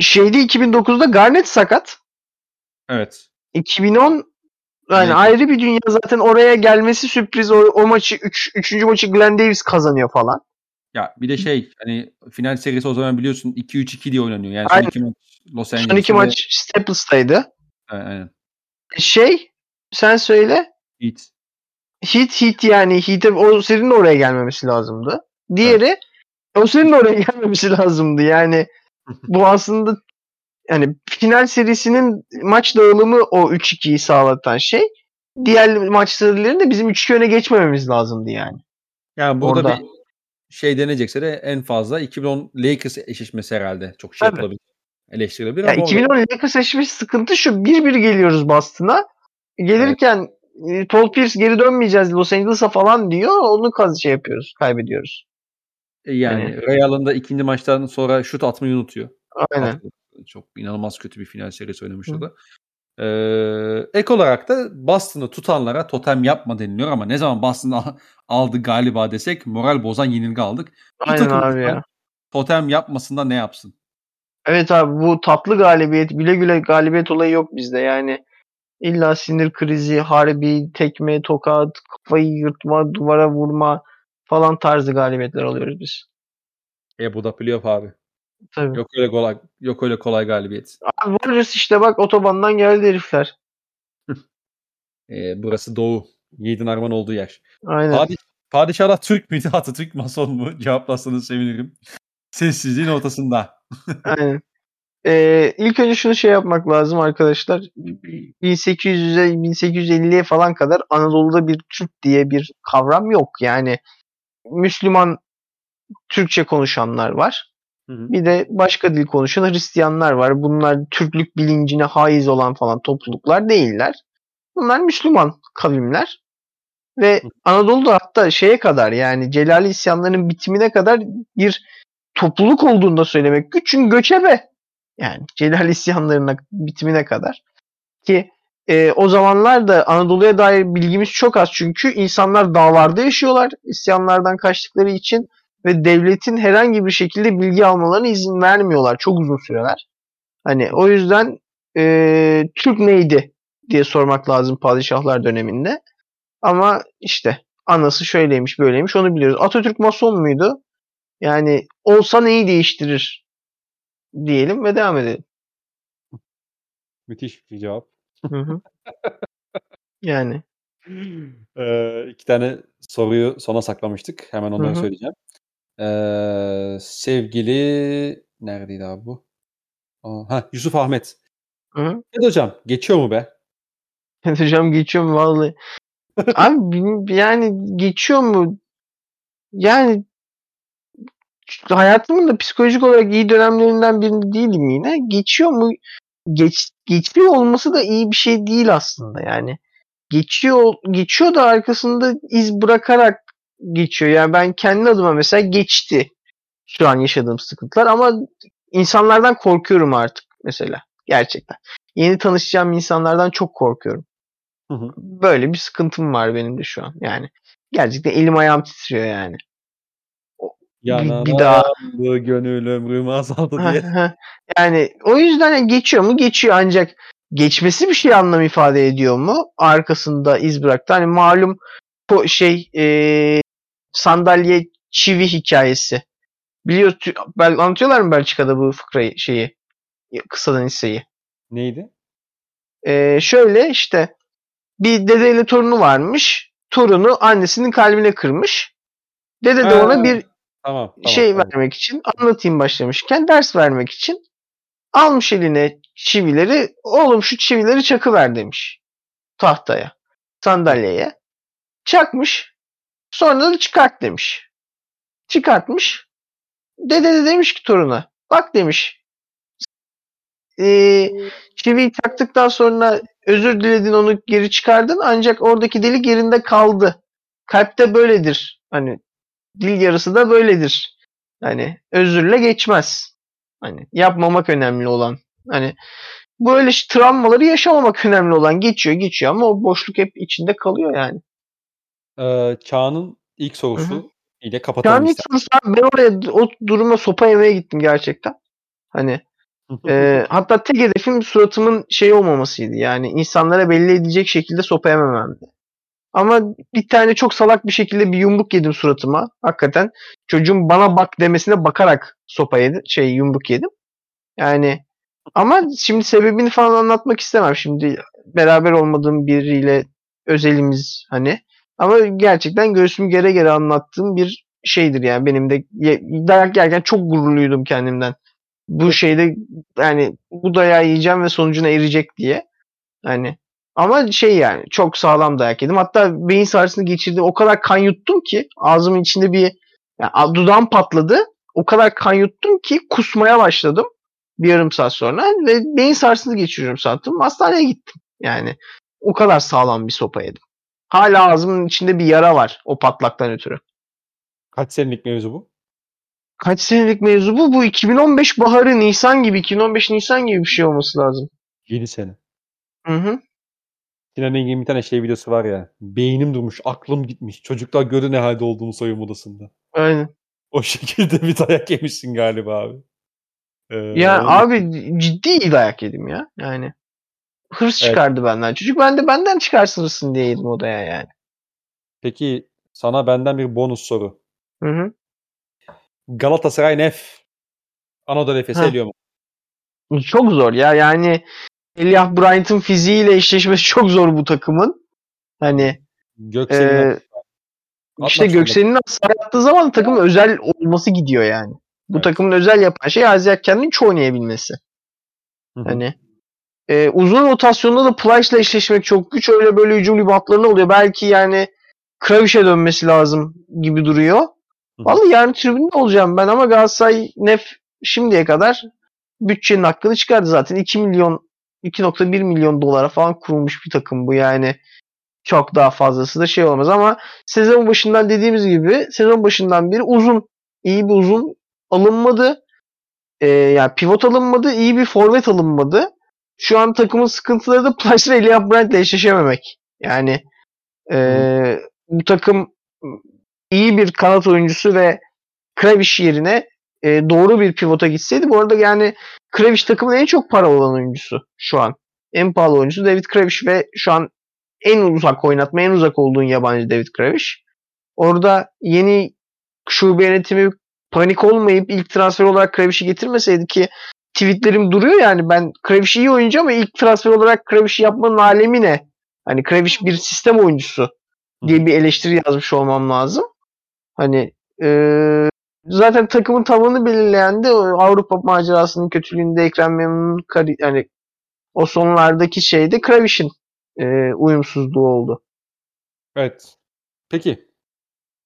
şeyde 2009'da Garnett sakat. Evet. 2010 yani Evet. ayrı bir dünya zaten oraya gelmesi sürpriz. O, o maçı 3 3. maçı Glenn Davis kazanıyor falan. Ya bir de şey hani final serisi o zaman biliyorsun 2-3-2 diye oynanıyor. Yani son Aynen. iki maç Los Son Angeles'ta. iki ve- maç Staples'taydı. Aynen. Şey sen söyle. Heat. Heat Heat yani Heat'e o serinin oraya gelmemesi lazımdı. Diğeri o serinin oraya gelmemesi lazımdı. Yani bu aslında yani final serisinin maç dağılımı o 3-2'yi sağlatan şey. Diğer maç serilerinde de bizim 3-2 öne geçmememiz lazımdı yani. Yani burada Orada. bir şey denecekse de en fazla 2010 Lakers eşleşmesi herhalde çok şey Tabii. yapılabilir. Eleştirilebilir Ya ama 2010 Lakers eşleşmesi sıkıntı şu. Bir bir geliyoruz Boston'a. Gelirken e, Paul Pierce geri dönmeyeceğiz Los Angeles'a falan diyor. Onu kaz şey yapıyoruz. Kaybediyoruz. o- yani hani- Real'ın da ikinci maçtan sonra şut atmayı unutuyor. Aynen. Atıyor. Çok inanılmaz kötü bir final serisi oynamış o da. Ee, ek olarak da Boston'ı tutanlara totem yapma deniliyor ama ne zaman Boston al- aldı galiba desek moral bozan yenilgi aldık. Bu Aynen abi ya. Totem yapmasında ne yapsın? Evet abi bu tatlı galibiyet, güle güle galibiyet olayı yok bizde. Yani illa sinir krizi, harbi, tekme, tokat, kafayı yırtma, duvara vurma falan tarzı galibiyetler alıyoruz biz. E bu da playoff abi. Tabii. Yok öyle kolay, yok öyle kolay galibiyet. Abi Warriors işte bak otobandan geldi herifler. E, burası Doğu. Yiğidin Arman olduğu yer. Aynen. Padişah, padişahlar Türk müydü? Atatürk mason mu? Cevaplarsanız sevinirim. Sessizliğin ortasında. Aynen. Ee, ilk önce şunu şey yapmak lazım arkadaşlar. 1800'e 1850'ye falan kadar Anadolu'da bir Türk diye bir kavram yok. Yani Müslüman Türkçe konuşanlar var. Hı hı. Bir de başka dil konuşan Hristiyanlar var. Bunlar Türklük bilincine haiz olan falan topluluklar değiller. Bunlar Müslüman kavimler. Ve Anadolu'da hatta şeye kadar yani Celali isyanlarının bitimine kadar bir topluluk olduğunu da söylemek güç. Çünkü göçebe. Yani Celali isyanlarının bitimine kadar. Ki e, o zamanlar da Anadolu'ya dair bilgimiz çok az. Çünkü insanlar dağlarda yaşıyorlar isyanlardan kaçtıkları için ve devletin herhangi bir şekilde bilgi almalarına izin vermiyorlar çok uzun süreler. Hani o yüzden e, Türk neydi diye sormak lazım padişahlar döneminde. Ama işte anası şöyleymiş böyleymiş onu biliyoruz. Atatürk mason muydu? Yani olsa neyi değiştirir diyelim ve devam edelim. Müthiş bir cevap. Hı hı. yani. Ee, iki tane soruyu sona saklamıştık. Hemen onları söyleyeceğim. Ee, sevgili neredeydi abi bu? Aa, ha, Yusuf Ahmet. Hı. Evet hocam geçiyor mu be? Evet hocam geçiyor mu vallahi? Abi yani geçiyor mu? Yani hayatımın da psikolojik olarak iyi dönemlerinden birinde değilim yine. Geçiyor mu? Geç, geçiyor olması da iyi bir şey değil aslında yani. Geçiyor geçiyor da arkasında iz bırakarak geçiyor. Yani ben kendi adıma mesela geçti şu an yaşadığım sıkıntılar ama insanlardan korkuyorum artık mesela gerçekten. Yeni tanışacağım insanlardan çok korkuyorum. Hı hı. Böyle bir sıkıntım var benim de şu an. Yani gerçekten elim ayağım titriyor yani. Yanan bir daha- azaldı, gönül ömrüm azaldı diye. yani o yüzden geçiyor mu? Geçiyor ancak geçmesi bir şey anlam ifade ediyor mu? Arkasında iz bıraktı. Hani malum şey e, sandalye çivi hikayesi. Biliyor anlatıyorlar mı Belçika'da bu fıkrayı şeyi kısadan hisseyi? Neydi? Ee, şöyle işte bir dedeyle torunu varmış. Torunu annesinin kalbine kırmış. Dede de ona bir Tamam. tamam şey tamam. vermek için anlatayım başlamışken ders vermek için almış eline çivileri oğlum şu çivileri çakıver demiş tahtaya sandalyeye çakmış sonra da çıkart demiş. Çıkartmış. Dede de demiş ki toruna bak demiş. "ee, çiviyi taktıktan sonra özür diledin onu geri çıkardın. Ancak oradaki delik yerinde kaldı. Kalpte böyledir. Hani dil yarısı da böyledir. Hani özürle geçmez. Hani yapmamak önemli olan. Hani böyle travmaları yaşamamak önemli olan. Geçiyor geçiyor ama o boşluk hep içinde kalıyor yani. Ee, Çağ'ın ilk sorusu Hı hı. ile kapatalım Yani ilk sorusu ben oraya o duruma sopa yemeye gittim gerçekten. Hani e, hatta tek hedefim suratımın şey olmamasıydı. Yani insanlara belli edecek şekilde sopa yemememdi. Ama bir tane çok salak bir şekilde bir yumruk yedim suratıma. Hakikaten çocuğun bana bak demesine bakarak sopa yedim. Şey yumruk yedim. Yani ama şimdi sebebini falan anlatmak istemem. Şimdi beraber olmadığım biriyle özelimiz hani. Ama gerçekten göğsümü gere gere anlattığım bir şeydir yani. Benim de dayak yerken çok gururluydum kendimden. Bu şeyde yani bu dayağı yiyeceğim ve sonucuna erecek diye. Hani ama şey yani çok sağlam dayak yedim. Hatta beyin sarsını geçirdim. O kadar kan yuttum ki ağzımın içinde bir yani dudağım patladı. O kadar kan yuttum ki kusmaya başladım bir yarım saat sonra ve beyin sarsıntısı geçiriyorum sandım. Hastaneye gittim. Yani o kadar sağlam bir sopa yedim. Hala ağzımın içinde bir yara var o patlaktan ötürü. Kaç senelik mevzu bu? Kaç senelik mevzu bu? Bu 2015 baharı Nisan gibi 2015 Nisan gibi bir şey olması lazım. 7 sene. Hı hı. Sinan Engin'in bir tane şey videosu var ya. Beynim durmuş, aklım gitmiş. Çocuklar gördü ne halde olduğumu soyunma odasında. Aynen. O şekilde bir dayak yemişsin galiba abi. Ee, Ya abi ciddi dayak yedim ya. Yani hırs Evet. çıkardı benden. Çocuk ben de benden çıkarsın hırsını diye yedim odaya yani. Peki sana benden bir bonus soru. Hı hı. Galatasaray Nef Anadolu Efes'i eliyor mu? Çok zor ya. Yani Eliah Bryant'ın fiziğiyle eşleşmesi çok zor bu takımın. Hani Göksel'in e, işte. Göksel'in attığı zaman takımın özel olması gidiyor yani. Bu Evet. takımın özel yapan şey Isaiah Kend'in hiç oynayabilmesi. Hı hı. Hani e, uzun rotasyonda da Plyce'la eşleşmek çok güç. Öyle böyle hücum ribaundlarına oluyor. Belki yani Kraviş'e dönmesi lazım gibi duruyor. Vallahi yarın tribünde olacağım ben ama Galatasaray Nef şimdiye kadar bütçenin hakkını çıkardı zaten. 2 milyon 2.1 milyon dolara falan kurulmuş bir takım bu yani. Çok daha fazlası da şey olmaz ama sezon başından dediğimiz gibi sezon başından beri uzun iyi bir uzun alınmadı. Ee, yani pivot alınmadı. iyi bir forvet alınmadı. Şu an takımın sıkıntıları da Plyce ve Eliah Bryant ile eşleşememek. Yani ee, bu takım iyi bir kanat oyuncusu ve Kravish yerine e, doğru bir pivota gitseydi. Bu arada yani Kravish takımın en çok para olan oyuncusu şu an. En pahalı oyuncusu David Kravish ve şu an en uzak oynatma, en uzak olduğun yabancı David Kravish. Orada yeni şube yönetimi panik olmayıp ilk transfer olarak Kravish'i getirmeseydi ki tweetlerim duruyor yani ben Kravish iyi oyuncu ama ilk transfer olarak Kravish'i yapmanın alemi ne? Hani Kravish bir sistem oyuncusu diye bir eleştiri yazmış olmam lazım. Hani e, zaten takımın tavanı belirleyen de Avrupa macerasının kötülüğünde Ekrem Memnun'un yani o sonlardaki şeyde Kravish'in e, uyumsuzluğu oldu. Evet. Peki.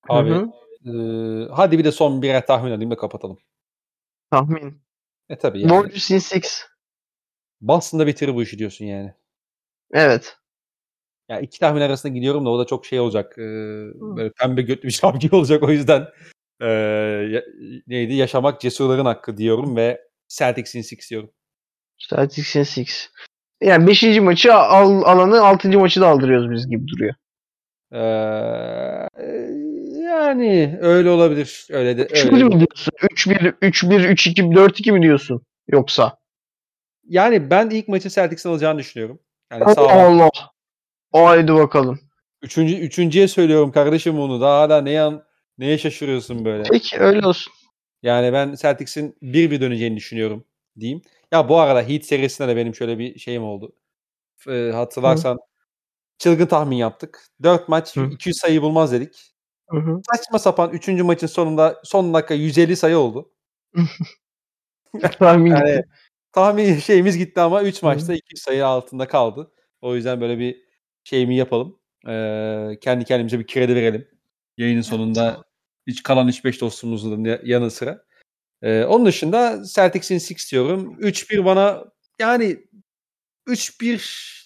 Abi Hı hı. e, hadi bir de son birer tahmin alayım da kapatalım. Tahmin. E tabii yani. Warriors in Six. Boston'da bitirir bu işi diyorsun yani. Evet. Ya iki tahmin arasında gidiyorum da o da çok şey olacak. e, böyle pembe götlü bir gibi olacak o yüzden e, neydi? Yaşamak cesurların hakkı diyorum ve Celtics in Six diyorum. Celtics in Six. Yani 5. maçı al, alanı 6. maçı da aldırıyoruz biz gibi duruyor. E, yani öyle olabilir. Öyle de 3 öyle. mi diyorsun? 3-1, 3-1, 3-2, 4-2 mi diyorsun? Yoksa? Yani ben ilk maçı Celtics'in alacağını düşünüyorum. Yani Allah sağ Allah. Haydi bakalım. Üçüncü, üçüncüye söylüyorum kardeşim bunu. Daha hala neye, neye şaşırıyorsun böyle? Peki öyle olsun. Yani ben Celtics'in bir bir döneceğini düşünüyorum diyeyim. Ya bu arada Heat serisinde de benim şöyle bir şeyim oldu. Ee, hatırlarsan çılgın tahmin yaptık. 4 maç Hı. 200 sayı bulmaz dedik. Hı hı. Saçma sapan 3. maçın sonunda son dakika 150 sayı oldu. Tahmin Yani tahmin şeyimiz gitti ama 3 Hı. maçta 200 sayı altında kaldı. O yüzden böyle bir şeyimi yapalım. Ee, kendi kendimize bir kredi verelim. Yayının sonunda hiç kalan 3-5 dostumuzun ya- yanı sıra. Ee, onun dışında Celtics'in 6 diyorum. 3-1 bana yani 3-1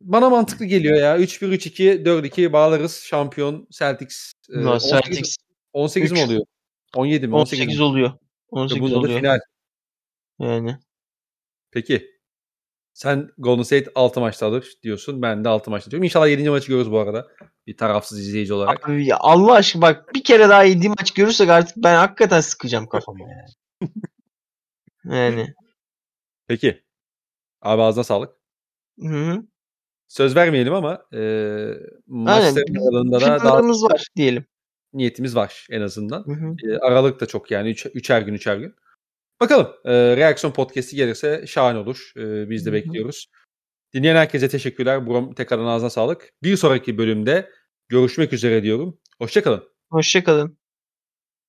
bana mantıklı geliyor ya. 3-1 3-2 4-2 bağlarız. Şampiyon Celtics. Ee, No, 18, Celtics 18 mi Üç. oluyor? 17 mi? 18, 18 mi? oluyor. Ve 18 Bunda da oluyor. final. Yani. Peki. Sen Golden State 6 maçta alır diyorsun. Ben de 6 maçta diyorum. İnşallah 7. maçı görürüz bu arada. Bir tarafsız izleyici olarak. Abi ya Allah aşkına bak bir kere daha yediğim maç görürsek artık ben hakikaten sıkacağım kafamı yani. Yani. Peki. Abi ağzına sağlık. Hı hı. Söz vermeyelim ama e, maç Aynen. aralığında da daha var diyelim. niyetimiz var en azından. Hı hı. E, Aralık da çok yani. Üç, üçer gün üçer gün. Bakalım. E, reaksiyon podcast'i gelirse şahane olur. E, biz de Hı hı. bekliyoruz. Dinleyen herkese teşekkürler. Buram tekrardan ağzına sağlık. Bir sonraki bölümde görüşmek üzere diyorum. Hoşçakalın. Hoşçakalın.